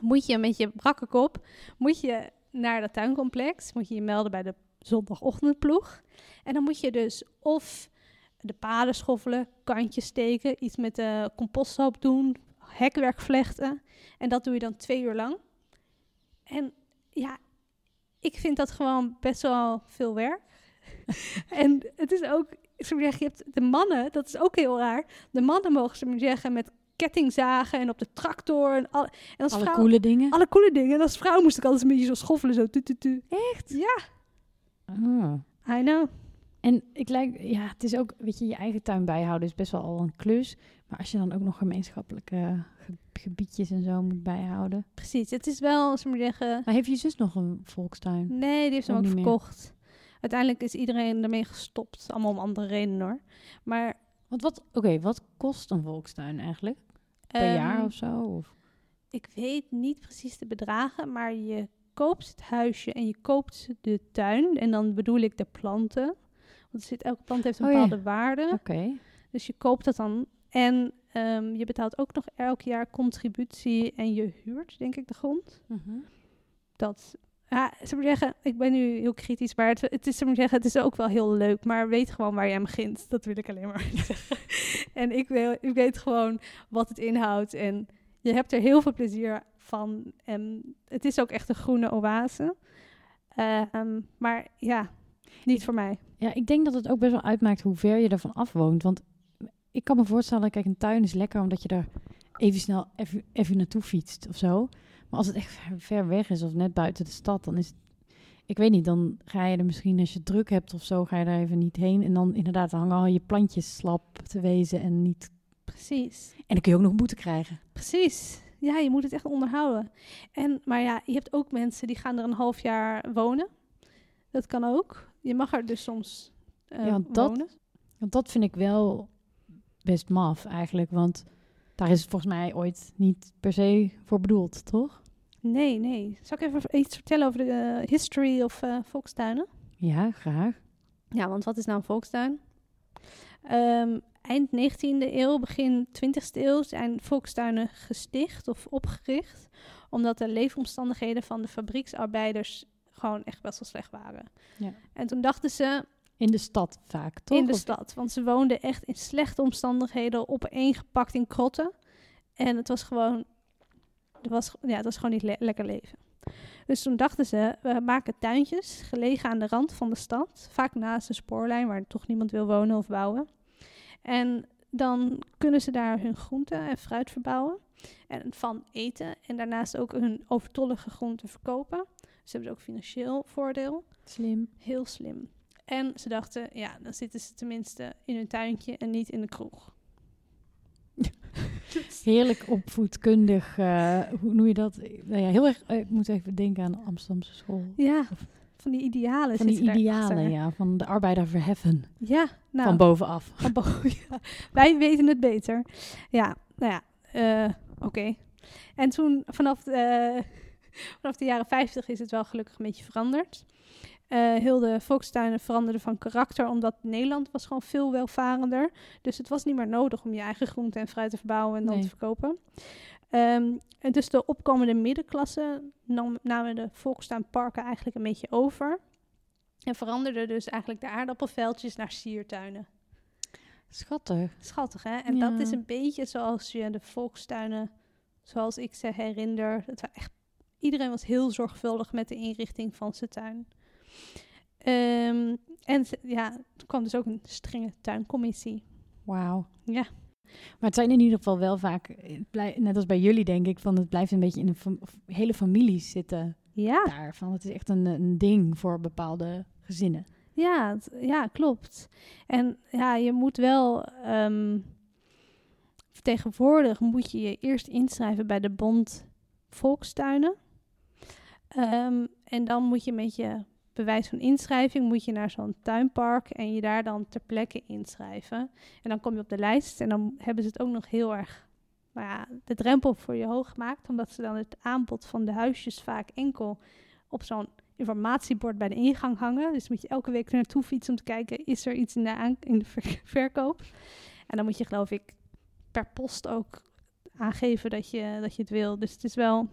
moet je met je brakke kop, moet je naar dat tuincomplex, moet je je melden bij de zondagochtendploeg. En dan moet je dus of de paden schoffelen, kantjes steken, iets met de composthoop doen, hekwerk vlechten. En dat doe je dan twee uur lang. En ja, ik vind dat gewoon best wel veel werk. en het is ook, zeggen, je hebt de mannen, dat is ook heel raar. De mannen mogen ze maar zeggen met kettingzagen en op de tractor. En, al, en als Alle vrouw, coole dingen. alle coole dingen. En als vrouw moest ik altijd een beetje zo schoffelen. Zo, tu, tu, tu. Echt? Ja, Ah. I know. En ik lijk, ja, het is ook, weet je, je eigen tuin bijhouden is best wel al een klus. Maar als je dan ook nog gemeenschappelijke ge- gebiedjes en zo moet bijhouden. Precies, het is wel, zullen we maar zeggen... Maar heeft je zus nog een volkstuin? Nee, die heeft hem Ook ook verkocht. Uiteindelijk is iedereen ermee gestopt. Allemaal om andere redenen hoor. Maar Want wat, oké, wat kost een volkstuin eigenlijk? Per ehm, jaar of zo? Of? Ik weet niet precies de bedragen, maar je koopt het huisje en je koopt de tuin. En dan bedoel ik de planten. Want zit, elke plant heeft een Oh ja. bepaalde waarde. Oké. Dus je koopt dat dan. En ehm, je betaalt ook nog elk jaar contributie en je huurt, denk ik, de grond. Mhm. Dat, ja, ze maar zeggen, ik ben nu heel kritisch, maar het, het is, ze maar zeggen, het is ook wel heel leuk. Maar weet gewoon waar je aan begint. Dat wil ik alleen maar zeggen. En ik, wil, ik weet gewoon wat het inhoudt. En je hebt er heel veel plezier van. En het is ook echt een groene oase. Ehm, maar ja, niet voor mij. Ja, ik denk dat het ook best wel uitmaakt hoe ver je ervan af woont. Want ik kan me voorstellen, kijk, een tuin is lekker omdat je er even snel even, even naartoe fietst of zo. Maar als het echt ver, weg is of net buiten de stad, dan is het... Ik weet niet, dan ga je er misschien als je druk hebt of zo, ga je daar even niet heen. En dan inderdaad hangen al je plantjes slap te wezen en niet... Precies. En dan kun je ook nog boete krijgen. Precies. Ja, je moet het echt onderhouden. En, maar ja, je hebt ook mensen die gaan er een half jaar wonen. Dat kan ook. Je mag er dus soms eh, Ja, want dat- wonen. Want dat vind ik wel best maf eigenlijk, want daar is het volgens mij ooit niet per se voor bedoeld, toch? Nee, nee. Zal ik even iets vertellen over de eh, history of eh, volkstuinen? Ja, graag. Ja, want wat is nou een volkstuin? Ehm, eind 19e eeuw, begin 20e eeuw zijn volkstuinen gesticht of opgericht. Omdat de leefomstandigheden van de fabrieksarbeiders gewoon echt best wel slecht waren. Ja. En toen dachten ze In de stad vaak, toch? in de stad, want ze woonden echt in slechte omstandigheden, opeengepakt in krotten. En het was gewoon, het was, ja, het was gewoon niet le- lekker leven. Dus toen dachten ze, we maken tuintjes gelegen aan de rand van de stad, vaak naast de spoorlijn waar toch niemand wil wonen of bouwen. En dan kunnen ze daar hun groenten en fruit verbouwen en van eten en daarnaast ook hun overtollige groenten verkopen. Dus hebben ze ook financieel voordeel. Slim. Heel slim. En ze dachten, ja, dan zitten ze tenminste in hun tuintje en niet in de kroeg. Heerlijk opvoedkundig, eh, hoe noem je dat? Nou ja, heel erg, eh, ik moet even denken aan de Amsterdamse school. Ja, van die idealen. Van die idealen, ja, van de arbeider verheffen, Ja, nou, van bovenaf. van boven, ja. Wij weten het beter. Ja, nou ja, eh, oké. En toen, vanaf de, vanaf de jaren 50 is het wel gelukkig een beetje veranderd. Eh, heel de volkstuinen veranderden van karakter, omdat Nederland was gewoon veel welvarender. Dus het was niet meer nodig om je eigen groente en fruit te verbouwen en dan Nee. te verkopen. Ehm, en dus de opkomende middenklasse nam, namen de volkstuinparken eigenlijk een beetje over. En veranderden dus eigenlijk de aardappelveldjes naar siertuinen. Schattig. Schattig, hè? En Ja. dat is een beetje zoals je de volkstuinen, zoals ik ze herinner. Het was echt, iedereen was heel zorgvuldig met de inrichting van zijn tuin. Ehm, en ja, toen kwam dus ook een strenge tuincommissie. Wauw. Ja. Maar het zijn in ieder geval wel vaak, net als bij jullie denk ik, van het blijft een beetje in fam- of hele families zitten Ja, daar. Van het is echt een, een ding voor bepaalde gezinnen. ja, ja, klopt. En ja, je moet wel ehm, tegenwoordig moet je je eerst inschrijven bij de Bond Volkstuinen. Ehm, en dan moet je met je bewijs van inschrijving moet je naar zo'n tuinpark en je daar dan ter plekke inschrijven. En dan kom je op de lijst en dan hebben ze het ook nog heel erg nou ja, de drempel voor je hoog gemaakt, omdat ze dan het aanbod van de huisjes vaak enkel op zo'n informatiebord bij de ingang hangen. Dus moet je elke week naartoe fietsen om te kijken, is er iets in de, in de ver- verkoop? En dan moet je geloof ik per post ook aangeven dat je, dat je het wil. Dus het is wel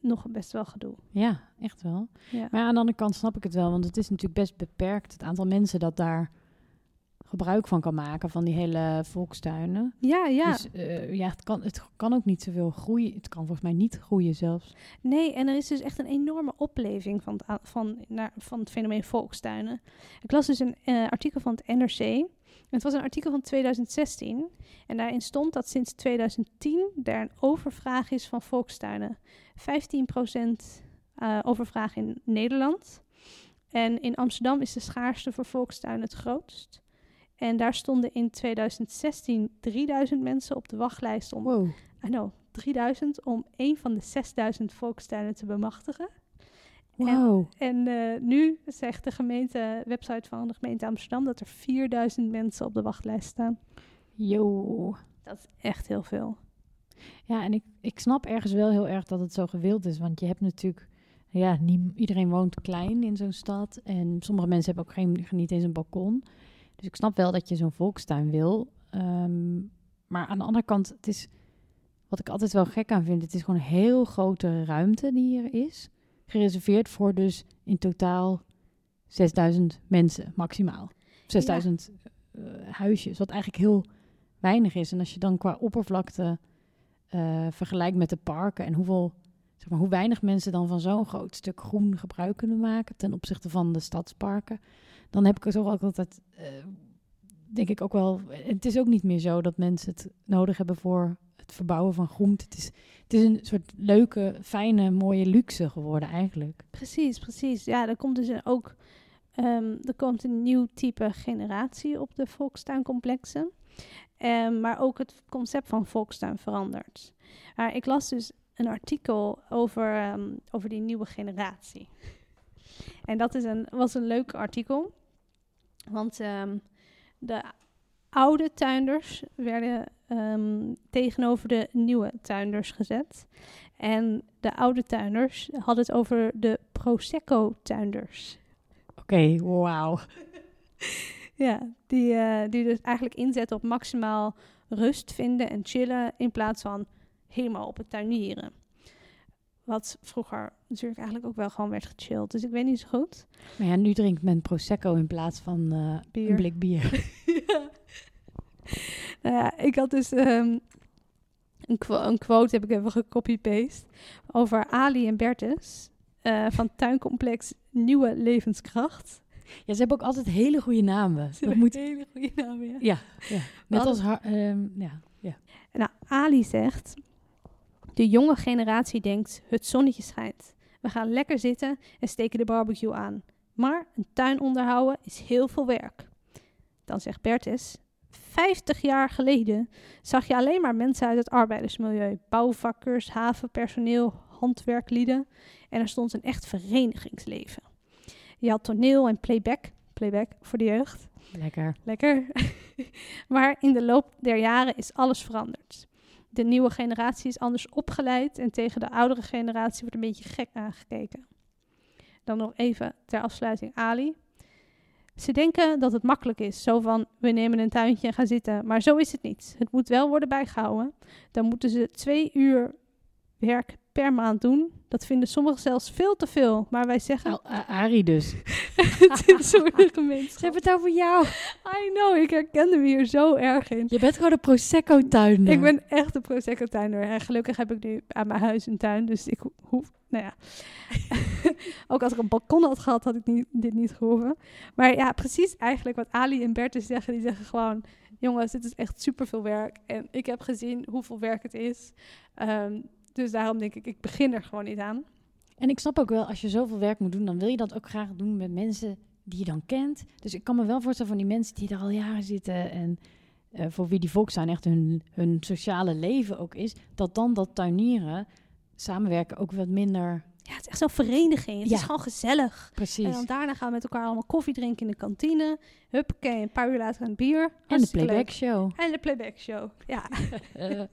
nog best wel gedoe. Ja, echt wel. Ja. Maar aan de andere kant snap ik het wel, want het is natuurlijk best beperkt het aantal mensen dat daar gebruik van kan maken, van die hele volkstuinen. Ja, ja. Dus eh, ja, het kan, het kan ook niet zoveel groeien. Het kan volgens mij niet groeien zelfs. Nee, en er is dus echt een enorme opleving van het, van, naar, van het fenomeen volkstuinen. Ik las dus een eh, artikel van het NRC. Het was een artikel van 2016 en daarin stond dat sinds 2010 er een overvraag is van volkstuinen. 15% uh, overvraag in Nederland. En in Amsterdam is de schaarste voor volkstuinen het grootst. En daar stonden in 2016 3000 mensen op de wachtlijst om, Wow. I know, 3000 om een van de 6000 volkstuinen te bemachtigen. Wow. En eh, nu zegt de gemeente, website van de gemeente Amsterdam dat er 4000 mensen op de wachtlijst staan. Yo. Dat is echt heel veel. Ja, en ik, ik snap ergens wel heel erg dat het zo gewild is. Want je hebt natuurlijk... Ja, niet, iedereen woont klein in zo'n stad. En sommige mensen hebben ook geen, niet eens een balkon. Dus ik snap wel dat je zo'n volkstuin wil. Ehm, maar aan de andere kant, het is... Wat ik altijd wel gek aan vind, het is gewoon een heel grote ruimte die hier is. Gereserveerd voor dus in totaal 6000 mensen maximaal. 6000 eh, huisjes, wat eigenlijk heel weinig is. En als je dan qua oppervlakte eh, vergelijkt met de parken en hoeveel, zeg maar, hoe weinig mensen dan van zo'n groot stuk groen gebruik kunnen maken ten opzichte van de stadsparken, dan heb ik er toch ook altijd, eh, denk ik ook wel, het is ook niet meer zo dat mensen het nodig hebben voor het verbouwen van groente. Het is, het is een soort leuke, fijne, mooie luxe geworden eigenlijk. Precies, precies. Ja, er komt dus ook ehm, er komt een nieuw type generatie op de volkstuincomplexen. Um, maar ook het concept van volkstuin verandert. Maar ik las dus een artikel over, um, over die nieuwe generatie. En dat is een, was een leuk artikel. Want um, de oude tuinders werden tegenover de nieuwe tuinders gezet. En de oude tuinders hadden het over de Prosecco-tuinders. Oké, okay, wauw. Ja, die, uh, die dus eigenlijk inzetten op maximaal rust vinden en chillen in plaats van helemaal op het tuinieren. Wat vroeger natuurlijk eigenlijk ook wel gewoon werd gechilled. Dus ik weet niet zo goed. Maar ja, nu drinkt men Prosecco in plaats van uh, bier. een blik bier. ja. Nou ja, ik had dus um, een, qu een, quote, heb ik even gecopy-paste, over Ali en Bertus uh, van tuincomplex Nieuwe Levenskracht. Ja, ze hebben ook altijd hele goede namen. Ze dat moet hele goede namen, ja. Ja, ja. net als haar, um, ja, ja. Nou, Ali zegt, de jonge generatie denkt, het zonnetje schijnt. We gaan lekker zitten en steken de barbecue aan. Maar een tuin onderhouden is heel veel werk. Dan zegt Bertus, 50 jaar geleden zag je alleen maar mensen uit het arbeidersmilieu. Bouwvakkers, havenpersoneel, handwerklieden. En er stond een echt verenigingsleven. Je had toneel en playback. Playback voor de jeugd. Lekker. Lekker. maar in de loop der jaren is alles veranderd. De nieuwe generatie is anders opgeleid en tegen de oudere generatie wordt een beetje gek aangekeken. Dan nog even ter afsluiting Ali. Ze denken dat het makkelijk is, zo van we nemen een tuintje en gaan zitten. Maar zo is het niet. Het moet wel worden bijgehouden. Dan moeten ze twee uur werk per maand doen. Dat vinden sommigen zelfs veel te veel. Maar wij zeggen... Nou, Arie dus. het is een soort gemeenschap. Ze hebben het over jou. I know, ik herkende me hier zo erg in. Je bent gewoon een Prosecco-tuiner. Ik ben echt een Prosecco-tuiner. En gelukkig heb ik nu aan mijn huis een tuin. Dus ik hoef... Nou ja. Ook als ik een balkon had gehad, had ik niet, dit niet gehoeven. Maar ja, precies eigenlijk wat Ali en Bertus zeggen. Die zeggen gewoon... Jongens, dit is echt superveel werk. En ik heb gezien hoeveel werk het is. Um, dus daarom denk ik, ik begin er gewoon niet aan. En ik snap ook wel, als je zoveel werk moet doen, dan wil je dat ook graag doen met mensen die je dan kent. Dus ik kan me wel voorstellen van die mensen die er al jaren zitten en uh, voor wie die volkstuin echt hun, hun sociale leven ook is, dat dan dat tuinieren, samenwerken ook wat minder... Ja, het is echt zo'n vereniging. Het Ja. is gewoon gezellig. Precies. En dan daarna gaan we met elkaar allemaal koffie drinken in de kantine. Huppakee, een paar uur later een bier. en de playback show. En de playback show, ja.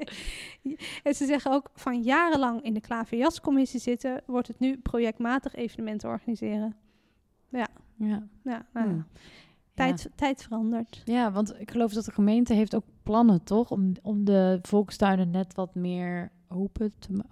En ze zeggen ook, van jarenlang in de klaverjascommissie zitten, wordt het nu projectmatig evenementen organiseren. ja. Ja, nou, ja. Tijd, tijd verandert. Ja, want ik geloof dat de gemeente heeft ook plannen, toch? Om, om de volkstuinen net wat meer open te.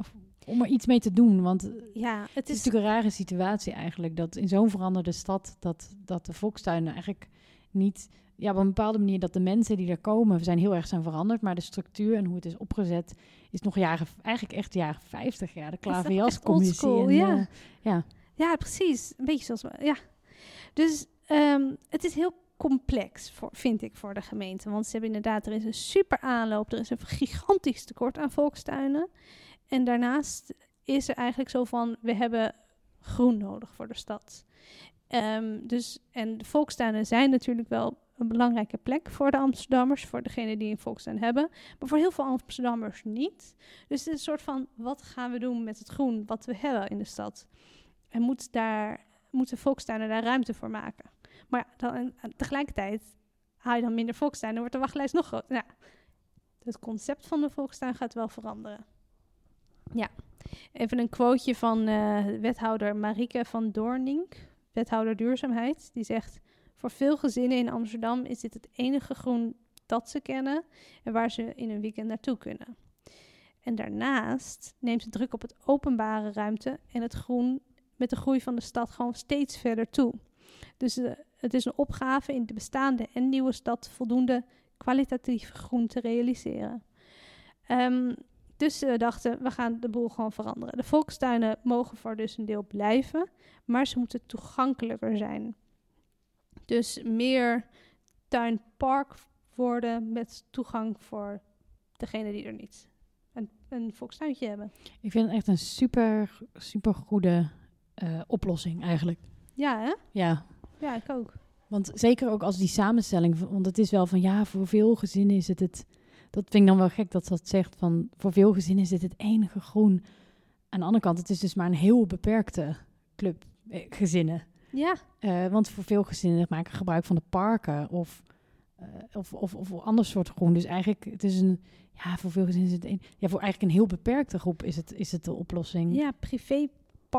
Om er iets mee te doen. Want het Ja, het is is, natuurlijk een rare situatie eigenlijk. Dat in zo'n veranderde stad, dat, dat de volkstuinen eigenlijk niet... Ja, op een bepaalde manier dat de mensen die er komen zijn heel erg zijn veranderd. Maar de structuur en hoe het is opgezet is nog jaren, eigenlijk echt jaren 50. Ja, de klaverjascommissie. ja. eh, ja. ja, precies. Een beetje zoals, ja. Dus ehm, het is heel complex, vind ik, voor de gemeente. Want ze hebben inderdaad, er is een super aanloop. Er is een gigantisch tekort aan volkstuinen. En daarnaast is er eigenlijk zo van, we hebben groen nodig voor de stad. Ehm, dus, en de volkstuinen zijn natuurlijk wel een belangrijke plek voor de Amsterdammers, voor degenen die een volkstuin hebben, maar voor heel veel Amsterdammers niet. Dus het is een soort van, wat gaan we doen met het groen wat we hebben in de stad? En moet daar, moeten volkstuinen daar ruimte voor maken? Maar dan, tegelijkertijd haal je dan minder volkstuinen, dan wordt de wachtlijst nog groter. Nou, het concept van de volkstuin gaat wel veranderen. Ja, even een quoteje van uh, wethouder Marike van Doornink, wethouder duurzaamheid. Die zegt: Voor veel gezinnen in Amsterdam is dit het enige groen dat ze kennen en waar ze in een weekend naartoe kunnen. En daarnaast neemt de druk op het openbare ruimte en het groen met de groei van de stad gewoon steeds verder toe. Dus uh, het is een opgave in de bestaande en nieuwe stad voldoende kwalitatief groen te realiseren. Um, dus we dachten, we gaan de boel gewoon veranderen. De volkstuinen mogen voor dus een deel blijven, maar ze moeten toegankelijker zijn. Dus meer tuinpark worden met toegang voor degene die er niet een, een volkstuintje hebben. Ik vind het echt een super, super goede uh, oplossing eigenlijk. Ja, hè? Ja. Ja, ik ook. Want zeker ook als die samenstelling, want het is wel van ja, voor veel gezinnen is het het dat vind ik dan wel gek dat dat zegt van voor veel gezinnen is dit het enige groen. Aan de andere kant, het is dus maar een heel beperkte club eh, gezinnen. Ja. Uh, want voor veel gezinnen maken gebruik van de parken of, uh, of, of, of ander soort groen. Dus eigenlijk, het is een, ja, voor veel gezinnen is het een, ja, voor eigenlijk een heel beperkte groep is het, is het de oplossing. Ja, privé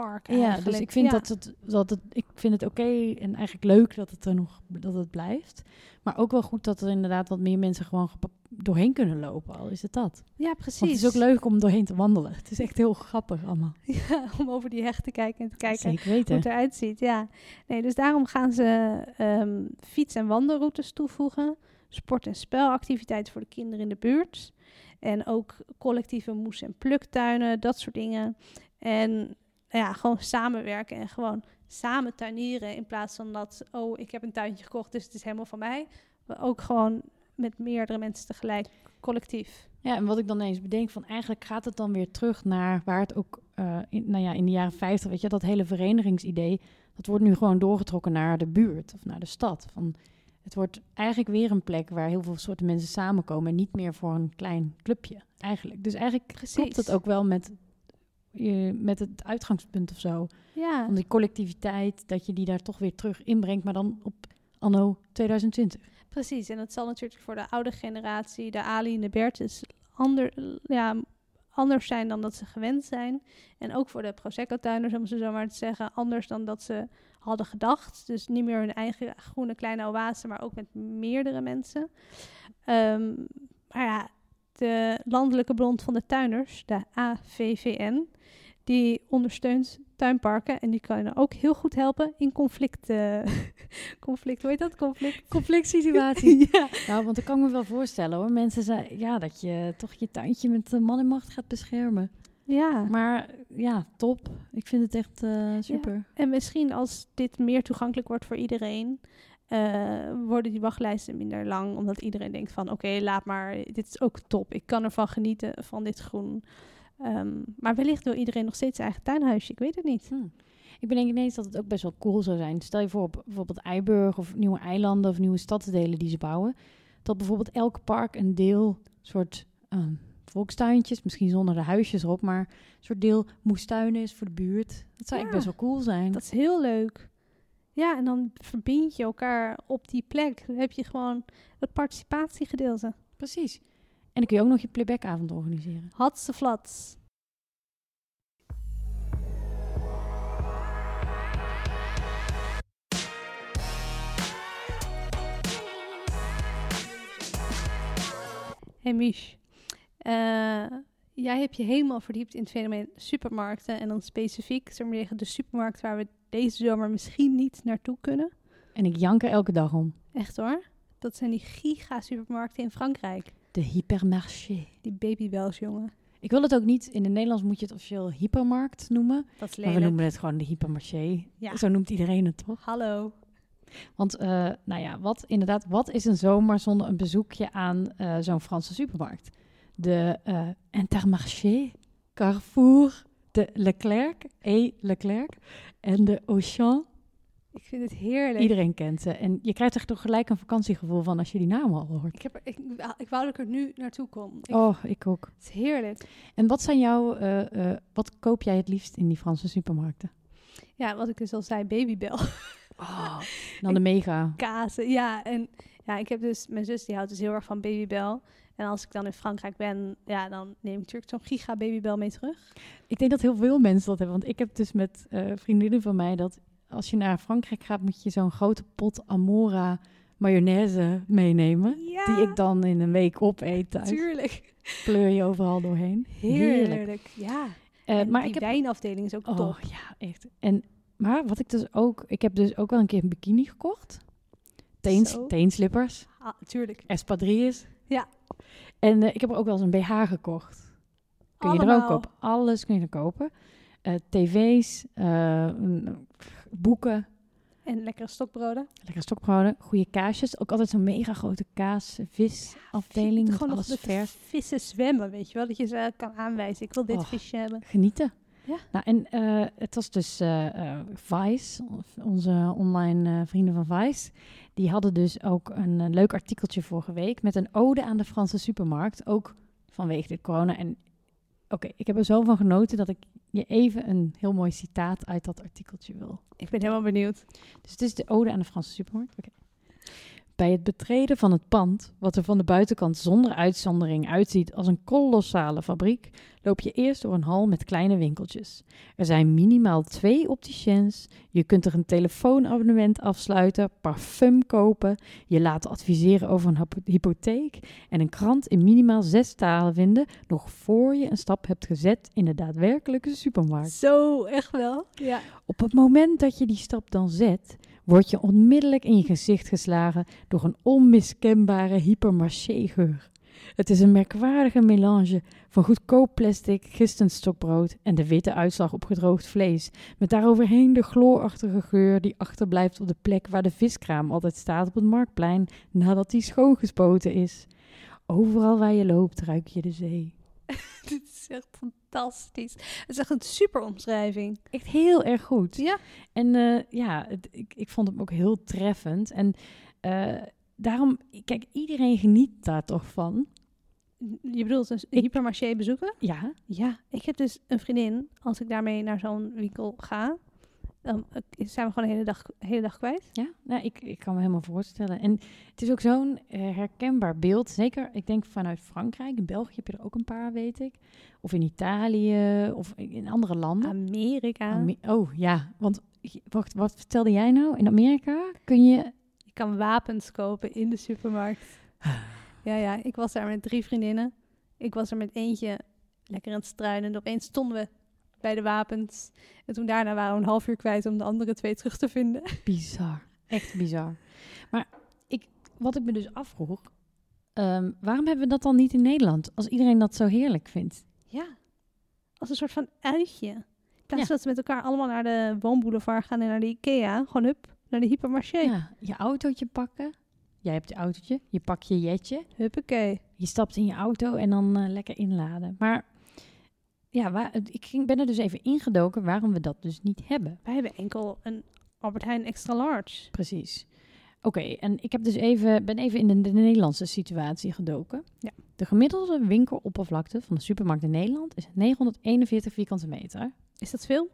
park. Ja, dus ik vind dat het, dat het, ik vind het oké en eigenlijk leuk dat het er nog dat het blijft. Maar ook wel goed dat er inderdaad wat meer mensen gewoon doorheen kunnen lopen, al is het dat. Ja, precies. Want het is ook leuk om doorheen te wandelen. Het is echt heel grappig allemaal. Ja, om over die heg te kijken en te kijken hoe het eruit ziet. Ja, nee, dus daarom gaan ze um, fiets- en wandelroutes toevoegen. Sport- en spelactiviteiten voor de kinderen in de buurt. En ook collectieve moes- en pluktuinen, dat soort dingen. En ja, gewoon samenwerken en gewoon samen tuinieren. In plaats van dat, oh, ik heb een tuintje gekocht, dus het is helemaal van mij. Maar ook gewoon met meerdere mensen tegelijk, collectief. Ja, en wat ik dan eens bedenk, van eigenlijk gaat het dan weer terug naar waar het ook uh, in, nou ja, in de jaren 50, weet je, dat hele verenigingsidee, dat wordt nu gewoon doorgetrokken naar de buurt of naar de stad. Van, het wordt eigenlijk weer een plek waar heel veel soorten mensen samenkomen en niet meer voor een klein clubje, eigenlijk. Dus eigenlijk Precies. klopt het ook wel met je, met het uitgangspunt of zo. Ja. Van die collectiviteit, dat je die daar toch weer terug inbrengt, maar dan op anno 2020. Precies, en dat zal natuurlijk voor de oude generatie, de Ali en de Bertus, ander, ja, anders zijn dan dat ze gewend zijn. En ook voor de Prosecco-tuiners, om ze zo maar te zeggen, anders dan dat ze hadden gedacht. Dus niet meer hun eigen groene kleine oase, maar ook met meerdere mensen. Um, maar ja, de Landelijke Bond van de Tuiners, de AVVN, die ondersteunt tuinparken en die kunnen ook heel goed helpen in conflict. Uh, conflict, hoe heet dat? Conflict? Conflict situatie. ja. Nou, want ik kan me wel voorstellen hoor. Mensen zeggen ja, dat je toch je tuintje met de man en macht gaat beschermen. Ja. Maar ja, top. Ik vind het echt uh, super. Ja. En misschien als dit meer toegankelijk wordt voor iedereen, uh, worden die wachtlijsten minder lang. Omdat iedereen denkt van oké, laat maar, dit is ook top. Ik kan ervan genieten van dit groen. Um, maar wellicht wil iedereen nog steeds zijn eigen tuinhuisje. Ik weet het niet. Hmm. Ik bedenk ineens dat het ook best wel cool zou zijn. Stel je voor op bijvoorbeeld Eiburg of nieuwe eilanden of nieuwe stadsdelen die ze bouwen. Dat bijvoorbeeld elk park een deel soort um, volkstuintjes, misschien zonder de huisjes erop, maar een soort deel moestuinen is voor de buurt. Dat zou ja, best wel cool zijn. Dat is heel leuk. Ja, en dan verbind je elkaar op die plek. Dan heb je gewoon het participatiegedeelte. Precies. En dan kun je ook nog je playbackavond organiseren. Hatse flats. Hey Mich, uh, jij hebt je helemaal verdiept in het fenomeen supermarkten en dan specifiek zeg de supermarkt waar we deze zomer misschien niet naartoe kunnen. En ik jank er elke dag om. Echt hoor? Dat zijn die giga-supermarkten in Frankrijk. De hypermarché. Die babybels, jongen. Ik wil het ook niet, in het Nederlands moet je het officieel hypermarkt noemen. Dat is maar we noemen het gewoon de hypermarché. Ja. Zo noemt iedereen het toch? Hallo. Want, eh, nou ja, wat inderdaad, wat is een zomer zonder een bezoekje aan eh, zo'n Franse supermarkt? De eh Intermarché, Carrefour, de Leclerc, E. Leclerc en de Auchan. Ik vind het heerlijk. Iedereen kent ze. En je krijgt er toch gelijk een vakantiegevoel van als je die namen al hoort. Ik, heb ik, ik wou dat ik er nu naartoe kom. Ik, Oh, ik ook. Het is heerlijk. En wat zijn jouw, eh, eh, wat koop jij het liefst in die Franse supermarkten? Ja, wat ik dus al zei, babybel. Oh, dan de mega. Kazen, ja. En ja, ik heb dus, mijn zus die houdt dus heel erg van babybel. En als ik dan in Frankrijk ben, ja, dan neem ik natuurlijk zo'n giga babybel mee terug. Ik denk dat heel veel mensen dat hebben. Want ik heb dus met eh, vriendinnen van mij dat als je naar Frankrijk gaat, moet je zo'n grote pot Amora mayonaise meenemen. Ja, Die ik dan in een week opeet thuis. tuurlijk. Pleur je overal doorheen. Heerlijk. Ja. Eh, En maar die ik heb... wijnafdeling is ook Oh top. ja, echt. En, maar wat ik dus ook... Ik heb dus ook wel een keer een bikini gekocht. Teens, teenslippers. Ah, tuurlijk. Espadrilles. Ja. En eh, ik heb er ook wel eens een BH gekocht. Kun je er ook op. Alles kun je er kopen. Eh, tv's, eh, boeken, En lekkere stokbroden. lekkere stokbroden, goede kaasjes. Ook altijd zo'n mega grote kaas, vis afdeling. met Gewoon alles vers. vissen zwemmen, weet je wel. Dat je ze kan aanwijzen. Ik wil dit visje hebben. Genieten. Ja. Nou, en eh, het was dus eh, eh, Vice, onze online vrienden van Vice. Die hadden dus ook een, leuk artikeltje vorige week met een ode aan de Franse supermarkt. Ook vanwege de corona. En oké, ik heb er zo van genoten dat ik je even een heel mooi citaat uit dat artikeltje wil. Ik ben helemaal benieuwd. Dus het is de ode aan de Franse supermarkt. Oké. Bij het betreden van het pand, wat er van de buitenkant zonder uitzondering uitziet als een kolossale fabriek, loop je eerst door een hal met kleine winkeltjes. Er zijn minimaal twee opticiens, je kunt er een telefoonabonnement afsluiten, parfum kopen, je laten adviseren over een hypo- hypotheek en een krant in minimaal zes talen vinden, nog voor je een stap hebt gezet in de daadwerkelijke supermarkt. Zo, echt wel. Ja. Op het moment dat je die stap dan zet, word je onmiddellijk in je gezicht geslagen door een onmiskenbare hypermarché-geur. Het is een merkwaardige melange van goedkoop plastic, gistend stokbrood en de witte uitslag op gedroogd vlees, met daaroverheen de chloorachtige geur die achterblijft op de plek waar de viskraam altijd staat op het marktplein nadat die schoongespoten is. Overal waar je loopt ruik je de zee. Dit is echt fantastisch. Het is echt een super omschrijving. Echt heel erg goed. Ja. En eh, ja, het- ik, ik vond hem ook heel treffend. En eh, daarom, kijk, iedereen geniet daar toch van. Je bedoelt een Ik- hypermarché bezoeken? Ja, Ja, ik heb dus een vriendin. Als ik daarmee naar zo'n winkel ga, dan eh, zijn we gewoon de hele dag, hele dag kwijt. ja nou, ik, ik kan me helemaal voorstellen. En het is ook zo'n eh, herkenbaar beeld. Zeker, ik denk vanuit Frankrijk. In België heb je er ook een paar, weet ik. Of in Italië, of in andere landen. Amerika. Ame- oh ja, want wacht, wat vertelde jij nou? In Amerika kun je je kan wapens kopen in de supermarkt. Ja, ja, ik was daar met drie vriendinnen. Ik was er met eentje lekker aan het struinen. En opeens stonden we bij de wapens. En toen daarna waren we een half uur kwijt om de andere twee terug te vinden. Bizar. Echt bizar. Maar ik, wat ik me dus afvroeg, ehm, waarom hebben we dat dan niet in Nederland? Als iedereen dat zo heerlijk vindt. Ja, als een soort van uitje. In plaats Ja. dat ze met elkaar allemaal naar de woonboulevard gaan en naar de Ikea. Gewoon hup, naar de hypermarché. Ja, je autootje pakken. Jij hebt je autootje, je pakt je jetje, Huppakee. je stapt in je auto en dan eh, lekker inladen. Maar ja, waar, ik ging, ben er dus even ingedoken waarom we dat dus niet hebben. Wij hebben enkel een Albert Heijn extra large. Precies. Oké, en ik heb dus even, ben even in de, de Nederlandse situatie gedoken. Ja. De gemiddelde winkeloppervlakte van de supermarkt in Nederland is 941 vierkante meter. Is dat veel?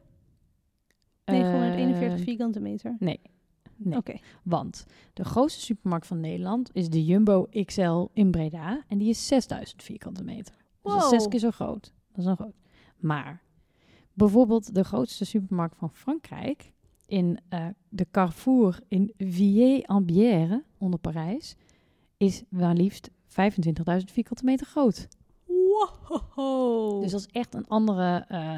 941 Eh, vierkante meter. Nee. Nee. Oké. Want de grootste supermarkt van Nederland is de Jumbo XL in Breda. En die is 6000 vierkante meter. Dus dat is Wow. zes keer zo groot. Dat is een groot. Maar bijvoorbeeld de grootste supermarkt van Frankrijk... in eh, de Carrefour in Villers-en-Bière, onder Parijs... is maar liefst 25.000 vierkante meter groot. Wow. Dus dat is echt een andere... eh,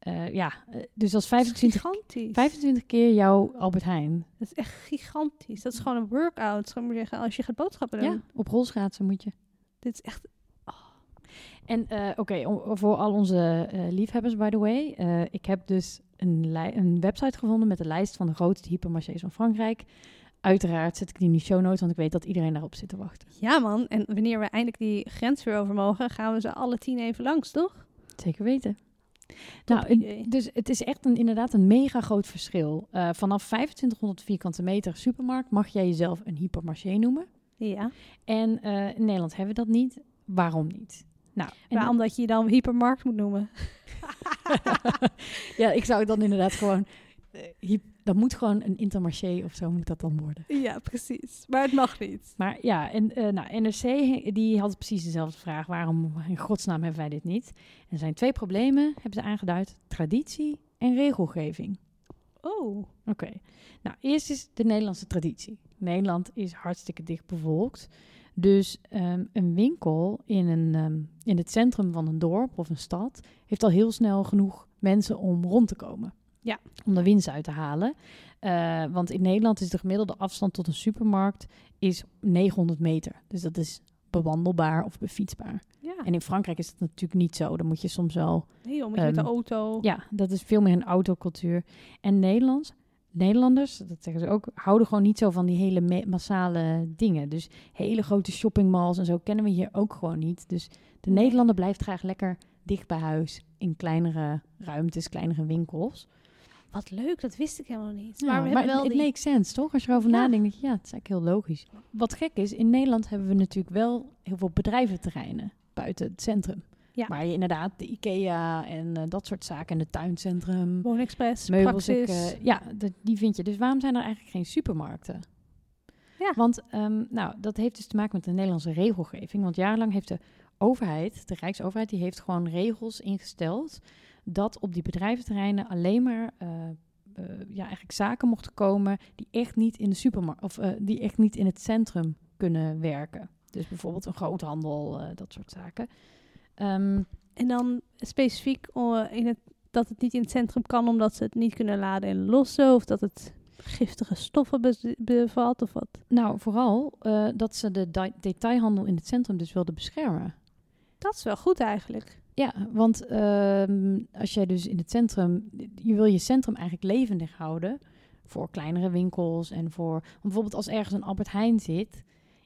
eh, ja, dus dat is Dat is 25, gigantisch. 25 keer jouw Albert Heijn. Dat is echt gigantisch. Dat is gewoon een workout, zou ik maar zeggen, als je gaat boodschappen doen. Ja, op rolschaatsen moet je. Dit is echt... En eh, oké, voor al onze eh, liefhebbers, by the way. eh, ik heb dus een, een website gevonden met de lijst van de grootste hypermarchés van Frankrijk. Uiteraard zet ik die in die show notes, want ik weet dat iedereen daarop zit te wachten. Ja man, en wanneer we eindelijk die grens weer over mogen, gaan we ze alle tien even langs, toch? Zeker weten. Top nou, idee. dus het is echt een, inderdaad een mega groot verschil. Eh, vanaf 2500 vierkante meter supermarkt mag jij jezelf een hypermarché noemen. Ja, En in Nederland hebben we dat niet. Waarom niet? Nou, en maar omdat je je dan hypermarkt moet noemen. ja, ik zou dan inderdaad gewoon... eh, dat moet gewoon een intermarché of zo moet dat dan worden. Ja, precies. Maar het mag niet. Maar ja, en, eh, nou, NRC die had precies dezelfde vraag. Waarom in godsnaam hebben wij dit niet? En er zijn twee problemen, hebben ze aangeduid. Traditie en regelgeving. Oh, Oké. Nou, eerst is de Nederlandse traditie. Nederland is hartstikke dicht bevolkt. Dus ehm, een winkel in, een, ehm, in het centrum van een dorp of een stad heeft al heel snel genoeg mensen om rond te komen. Ja. Om de winst uit te halen. Eh, want in Nederland is de gemiddelde afstand tot een supermarkt is 900 meter. Dus dat is bewandelbaar of befietsbaar. ja. En in Frankrijk is dat natuurlijk niet zo. Dan moet je soms wel Nee joh, moet je met de Ehm, auto. ja, dat is veel meer een autocultuur. En Nederlands, Nederlanders, dat zeggen ze ook, houden gewoon niet zo van die hele massale dingen. Dus hele grote shoppingmalls en zo kennen we hier ook gewoon niet. Dus de. Nederlander blijft graag lekker dicht bij huis in kleinere ruimtes, kleinere winkels. Wat leuk, dat wist ik helemaal niet. Ja, maar we hebben wel het die... makes sense, toch? Als je erover Ja. nadenkt, ja, het is eigenlijk heel logisch. Wat gek is, in Nederland hebben we natuurlijk wel heel veel bedrijventerreinen buiten het centrum. Ja. Waar je inderdaad de IKEA en eh, dat soort zaken en de tuincentrum, Woonexpress, meubels, ik, eh, ja, die vind je. Dus waarom zijn er eigenlijk geen supermarkten? Ja. Want ehm, nou, dat heeft dus te maken met de Nederlandse regelgeving. Want jarenlang heeft de overheid, de Rijksoverheid, die heeft gewoon regels ingesteld dat op die bedrijventerreinen alleen maar eh, ja, eigenlijk zaken mochten komen die echt niet in de supermarkt of die echt niet in het centrum kunnen werken. Dus bijvoorbeeld een groothandel, dat soort zaken. Ehm, En dan specifiek eh, in het, dat het niet in het centrum kan omdat ze het niet kunnen laden en lossen. Of dat het giftige stoffen be- bevat of wat. nou, vooral eh, dat ze de de- detailhandel in het centrum dus wilden beschermen. Dat is wel goed eigenlijk. Ja, want ehm, als jij dus in het centrum, je wil je centrum eigenlijk levendig houden voor kleinere winkels en voor, bijvoorbeeld als ergens een Albert Heijn zit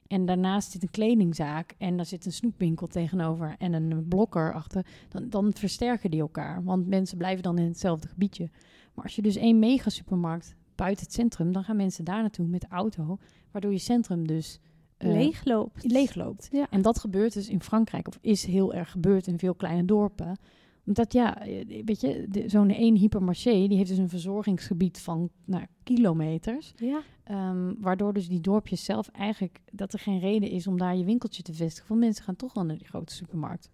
en daarnaast zit een kledingzaak en daar zit een snoepwinkel tegenover en een blokker achter, dan, dan versterken die elkaar, want mensen blijven dan in hetzelfde gebiedje. Maar als je dus één mega supermarkt buiten het centrum, dan gaan mensen daar naartoe met de auto, waardoor je centrum dus eh, Leegloopt. leegloopt. Ja. En dat gebeurt dus in Frankrijk, of is heel erg gebeurd in veel kleine dorpen. Omdat ja, eh, weet je, zo'n één hypermarché, die heeft dus een verzorgingsgebied van nou, kilometers. Ja. Ehm, waardoor dus die dorpjes zelf eigenlijk, dat er geen reden is om daar je winkeltje te vestigen. Want mensen gaan toch wel naar die grote supermarkt.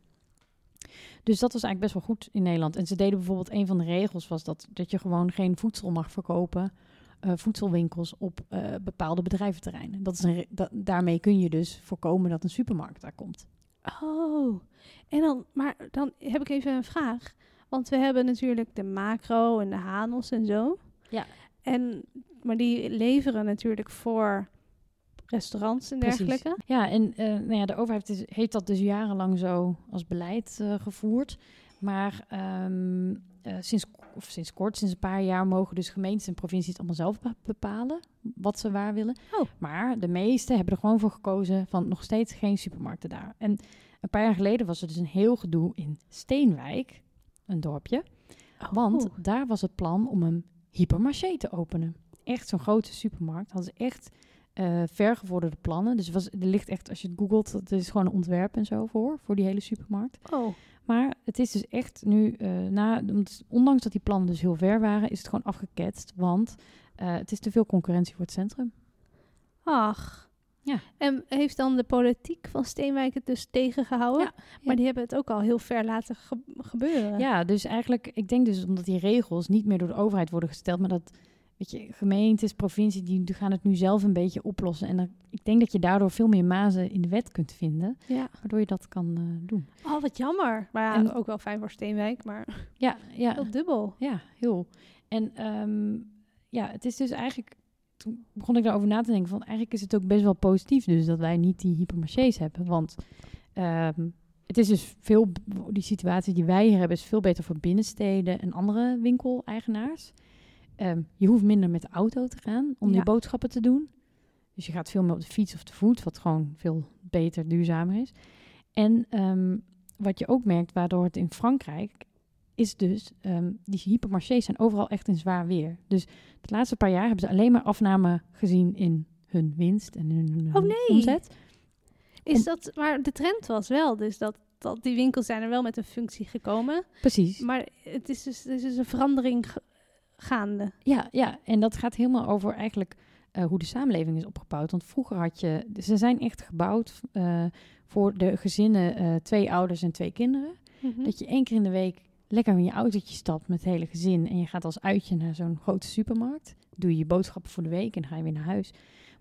Dus dat was eigenlijk best wel goed in Nederland. En ze deden bijvoorbeeld, een van de regels was dat, dat je gewoon geen voedsel mag verkopen, eh, voedselwinkels op eh, bepaalde bedrijventerreinen. Dat is een daarmee kun je dus voorkomen dat een supermarkt daar komt. Oh. En dan, maar dan heb ik even een vraag. Want we hebben natuurlijk de macro en de Hanos en zo. Ja. En, maar die leveren natuurlijk voor restaurants en Precies. dergelijke. Ja, en eh, nou ja, de overheid is, heeft dat dus jarenlang zo als beleid eh, gevoerd. Maar ehm, eh, sinds, of sinds kort, sinds een paar jaar, mogen dus gemeentes en provincies het allemaal zelf be- bepalen wat ze waar willen. Oh. Maar de meeste hebben er gewoon voor gekozen van nog steeds geen supermarkten daar. En een paar jaar geleden was er dus een heel gedoe in Steenwijk, een dorpje. Want Oh. daar was het plan om een hypermarché te openen. Echt zo'n grote supermarkt. Hadden ze echt eh vergevorderde plannen. Dus er was, er ligt echt, als je het googelt, dat is gewoon een ontwerp en zo voor, voor die hele supermarkt. Oh. Maar het is dus echt nu, eh, na, ondanks dat die plannen dus heel ver waren, is het gewoon afgeketst. Want eh, het is te veel concurrentie voor het centrum. Ach. Ja. En heeft dan de politiek van Steenwijk het dus tegengehouden? Ja, Maar ja. die hebben het ook al heel ver laten ge- gebeuren. Ja, dus eigenlijk, ik denk dus omdat die regels niet meer door de overheid worden gesteld, maar dat, weet je, gemeentes, provincies, die gaan het nu zelf een beetje oplossen. En dan, ik denk dat je daardoor veel meer mazen in de wet kunt vinden, ja. waardoor je dat kan eh, doen. Oh, wat jammer. Maar ja, En- ook wel fijn voor Steenwijk, maar Ja, ja, wel dubbel. ja, heel. En ehm, ja, het is dus eigenlijk, toen begon ik daarover na te denken, van eigenlijk is het ook best wel positief dus dat wij niet die hypermarchés hebben, want ehm, het is dus veel, die situatie die wij hier hebben, is veel beter voor binnensteden en andere winkeleigenaars. Ehm je hoeft minder met de auto te gaan om Ja. je boodschappen te doen. Dus je gaat veel meer op de fiets of de voet, wat gewoon veel beter, duurzamer is. En ehm, wat je ook merkt, waardoor het in Frankrijk is dus, ehm, die hypermarchés zijn overal echt in zwaar weer. Dus de laatste paar jaar hebben ze alleen maar afname gezien in hun winst en hun Oh, nee. omzet. Is dat, maar de trend was wel, dus dat, dat die winkels zijn er wel met een functie gekomen. Precies. Maar het is dus, er is dus een verandering gaande. Ja, ja, en dat gaat helemaal over eigenlijk eh, hoe de samenleving is opgebouwd. Want vroeger had je, ze zijn echt gebouwd eh, voor de gezinnen, eh, twee ouders en twee kinderen. Mhm. Dat je één keer in de week lekker in je autootje stapt met het hele gezin en je gaat als uitje naar zo'n grote supermarkt. Doe je je boodschappen voor de week en ga je weer naar huis.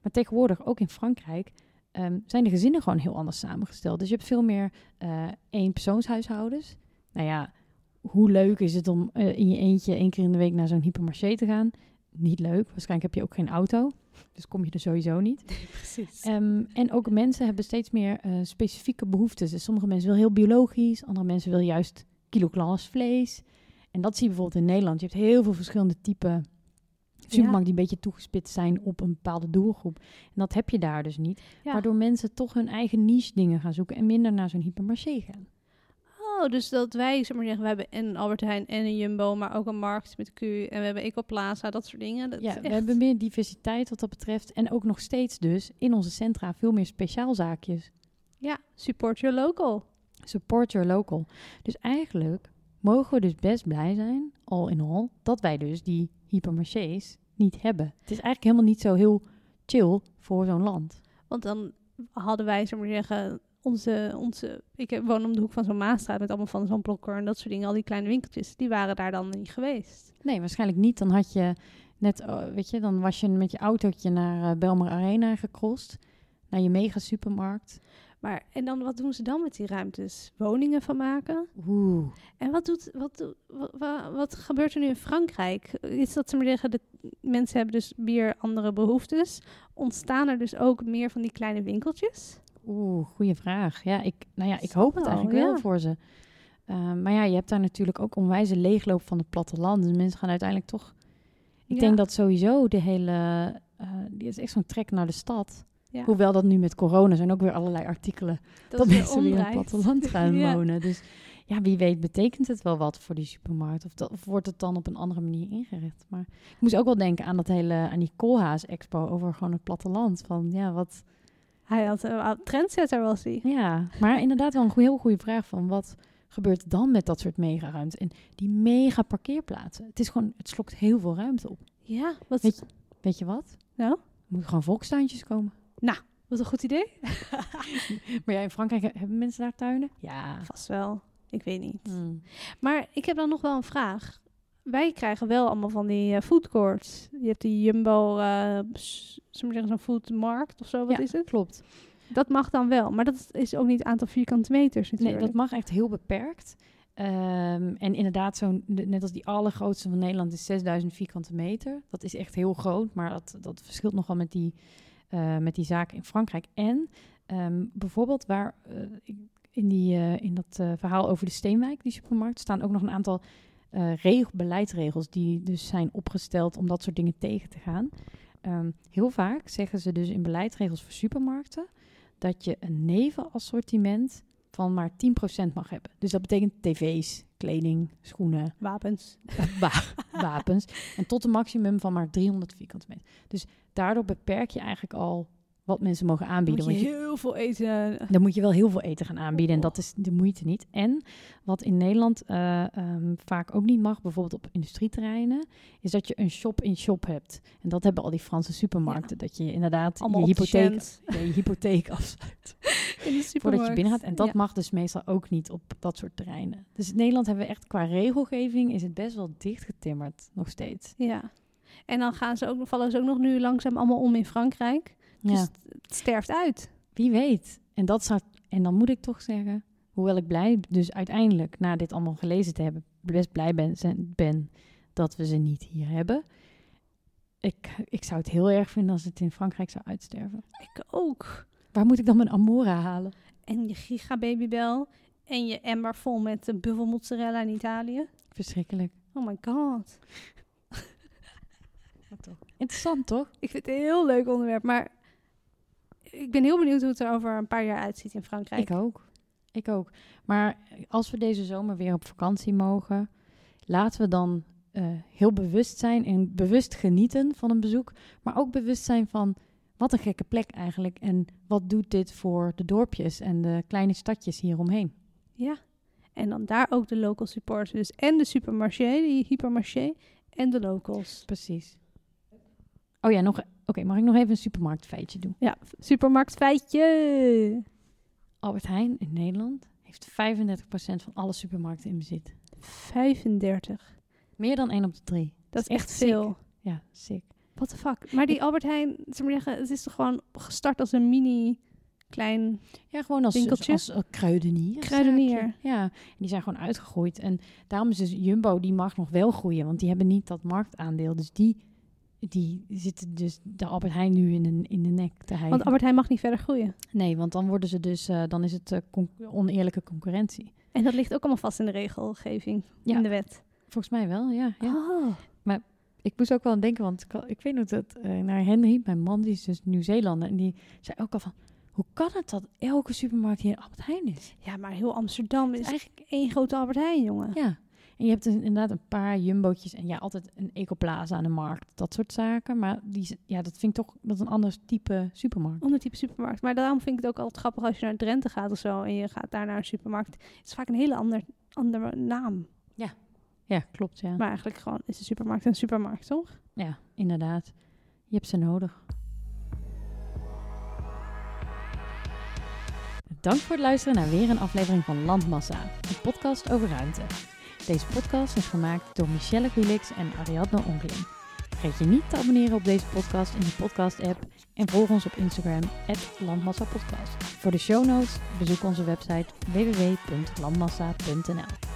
Maar tegenwoordig, ook in Frankrijk, ehm, zijn de gezinnen gewoon heel anders samengesteld. Dus je hebt veel meer eh eenpersoonshuishoudens. Nou ja, hoe leuk is het om eh, in je eentje één keer in de week naar zo'n hypermarché te gaan? Niet leuk. Waarschijnlijk heb je ook geen auto. Dus kom je er sowieso niet. Precies. Ehm, en ook mensen hebben steeds meer eh, specifieke behoeftes. Dus sommige mensen willen heel biologisch, andere mensen willen juist kiloglas vlees. En dat zie je bijvoorbeeld in Nederland. Je hebt heel veel verschillende typen supermarkten die een beetje toegespitst zijn op een bepaalde doelgroep. En dat heb je daar dus niet. Ja. Waardoor mensen toch hun eigen niche dingen gaan zoeken en minder naar zo'n hypermarché gaan. Oh, dus dat wij, zeg maar zeggen, we hebben en een Albert Heijn en een Jumbo, maar ook een markt met Q en we hebben Ecoplaza, dat soort dingen. Dat Ja, we hebben meer diversiteit wat dat betreft. En ook nog steeds dus in onze centra veel meer speciaalzaakjes. Ja, support your local. Support your local. Dus eigenlijk mogen we dus best blij zijn, all in all, dat wij dus die hypermarchés niet hebben. Het is eigenlijk helemaal niet zo heel chill voor zo'n land. Want dan hadden wij, zeg maar zeggen, onze, onze... Ik woon om de hoek van zo'n Maasstraat met allemaal van zo'n blokker en dat soort dingen. Al die kleine winkeltjes, die waren daar dan niet geweest. Nee, waarschijnlijk niet. Dan had je net, oh, weet je, dan was je met je autootje naar eh, Belmer Arena gecrossed. Naar je mega supermarkt. Maar, en dan, wat doen ze dan met die ruimtes? Woningen van maken? Oeh. En wat, doet, wat, doet- wa- wa- wat, gebeurt er nu in Frankrijk? Is dat ze maar zeggen, de mensen hebben dus weer andere behoeftes. Ontstaan er dus ook meer van die kleine winkeltjes? Oeh, goede vraag. Ja, ik, nou ja, ik hoop het eigenlijk wel ja. voor ze. Uh, maar ja, je hebt daar natuurlijk ook onwijze leegloop van het platteland. Dus mensen gaan uiteindelijk toch... Ik Ja. denk dat sowieso de hele... Uh, die is echt zo'n trek naar de stad. Ja. Hoewel dat nu met corona zijn ook weer allerlei artikelen... dat, mensen weer in het platteland gaan wonen. Dus ja, wie weet betekent het wel wat voor die supermarkt. Of, dat, of wordt het dan op een andere manier ingericht. Maar ik moest ook wel denken aan dat hele... aan die Koolhaas expo over gewoon het platteland. Van ja, wat... Hij had een trendsetter was hij. Ja, maar inderdaad wel een heel goede vraag van wat gebeurt dan met dat soort mega ruimte en die mega parkeerplaatsen. Het is gewoon, het slokt heel veel ruimte op. Ja, wat, Weet Weet je wat? Nou? Moeten gewoon volkstuintjes komen. wat een goed idee. Maar ja, in Frankrijk he- hebben mensen daar tuinen? Ja. Vast wel. Ik weet niet. Hmm. Maar ik heb dan nog wel een vraag. Wij krijgen wel allemaal van die eh, food courts. Je hebt die Jumbo, we zeggen, zo'n foodmarkt of zo, wat Ja, is het? Klopt. Dat mag dan wel, maar dat is ook niet het aantal vierkante meters Nee, natuurlijk. dat mag echt heel beperkt. Ehm, en inderdaad, de- net als die allergrootste van Nederland is 6000 vierkante meter. Dat is echt heel groot, maar dat, dat verschilt nogal met die, eh, met die zaken in Frankrijk. En ehm, bijvoorbeeld waar in, die, in dat verhaal over de Steenwijk, die supermarkt, staan ook nog een aantal regel, beleidsregels die dus zijn opgesteld om dat soort dingen tegen te gaan. Ehm, heel vaak zeggen ze dus in beleidsregels voor supermarkten dat je een nevenassortiment van maar 10% mag hebben. Dus dat betekent tv's, kleding, schoenen, Wapens. wa- wapens. En tot een maximum van maar 300 vierkante meter. Dus daardoor beperk je eigenlijk al wat mensen mogen aanbieden. Moet je want je, heel veel eten. dan moet je wel heel veel eten gaan aanbieden. En dat is de moeite niet. En wat in Nederland eh, ehm, vaak ook niet mag, bijvoorbeeld op industrieterreinen, is dat je een shop-in-shop hebt. En dat hebben al die Franse supermarkten. Dat je inderdaad Allemaal je hypotheek, ja, je hypotheek afsluit. Voordat je binnen gaat. En dat Ja. mag dus meestal ook niet op dat soort terreinen. Dus in Nederland hebben we echt qua regelgeving is het best wel dichtgetimmerd nog steeds. Ja. En dan gaan ze ook, vallen ze ook nog nu langzaam allemaal om in Frankrijk. Dus Ja, het, het sterft uit. wie weet. En dat zou, en dan moet ik toch zeggen, hoewel ik blij, dus uiteindelijk na dit allemaal gelezen te hebben, best blij ben, zijn- ben dat we ze niet hier hebben. Ik, ik zou het heel erg vinden als het in Frankrijk zou uitsterven. Ik ook. Waar moet ik dan mijn Amora halen? En je giga babybel. En je emmer vol met de buffelmozzarella in Italië. Verschrikkelijk. Oh my god. Interessant toch? Ik vind het een heel leuk onderwerp. Maar ik ben heel benieuwd hoe het er over een paar jaar uitziet in Frankrijk. Ik ook. Ik ook. Maar als we deze zomer weer op vakantie mogen, laten we dan eh, heel bewust zijn en bewust genieten van een bezoek. Maar ook bewust zijn van wat een gekke plek eigenlijk. En wat doet dit voor de dorpjes en de kleine stadjes hieromheen. Ja. En dan daar ook de local supporters. Dus en de supermarché, die hypermarché, en de locals. Precies. Oh ja, nog. Oké, mag ik nog even een supermarktfeitje doen? Ja, supermarktfeitje. Albert Heijn in Nederland heeft 35% van alle supermarkten in bezit. 35. Meer dan 1 op de 3. Dat is is echt echt sick. veel. Ja, sick. What the fuck? Maar die Albert Heijn, zeg maar zeggen, het is toch gewoon gestart als een mini klein... Ja, gewoon als, Winkeltje? als, als kruidenier. Kruidenier. Ja, en die zijn gewoon uitgegroeid. En daarom is dus Jumbo, die mag nog wel groeien. Want die hebben niet dat marktaandeel. Dus die, die zitten dus de Albert Heijn nu in de, in de nek te hijgen. Want Albert Heijn mag niet verder groeien. Nee, want dan worden ze dus, eh, dan is het eh, con- oneerlijke concurrentie. En dat ligt ook allemaal vast in de regelgeving, Ja. in de wet. Volgens mij wel, ja. ja. Oh. Ik moest ook wel aan denken, want ik, ik weet nog dat eh, naar Henry, mijn man, die is dus Nieuw-Zeelander. En die zei ook al van, hoe kan het dat elke supermarkt hier een Albert Heijn is? Ja, maar heel Amsterdam is is eigenlijk één grote Albert Heijn, jongen. Ja. En je hebt dus inderdaad een paar jumbootjes en ja, altijd een ecoplaza aan de markt. Dat soort zaken. Maar die, ja, dat vind ik toch dat een ander type supermarkt. Ander type supermarkt. Maar daarom vind ik het ook altijd grappig als je naar Drenthe gaat of zo en je gaat daar naar een supermarkt. Het is vaak een hele ander, andere naam. Ja, klopt, ja. Maar eigenlijk gewoon is een supermarkt een supermarkt, toch? Ja, inderdaad. Je hebt ze nodig. Dank voor het luisteren naar weer een aflevering van Landmassa, een podcast over ruimte. Deze podcast is gemaakt door Michelle Felix en Ariadne Onkeling. Vergeet je niet te abonneren op deze podcast in je podcast-app en volg ons op Instagram, Landmassa Podcast. Voor de show notes bezoek onze website www.landmassa.nl.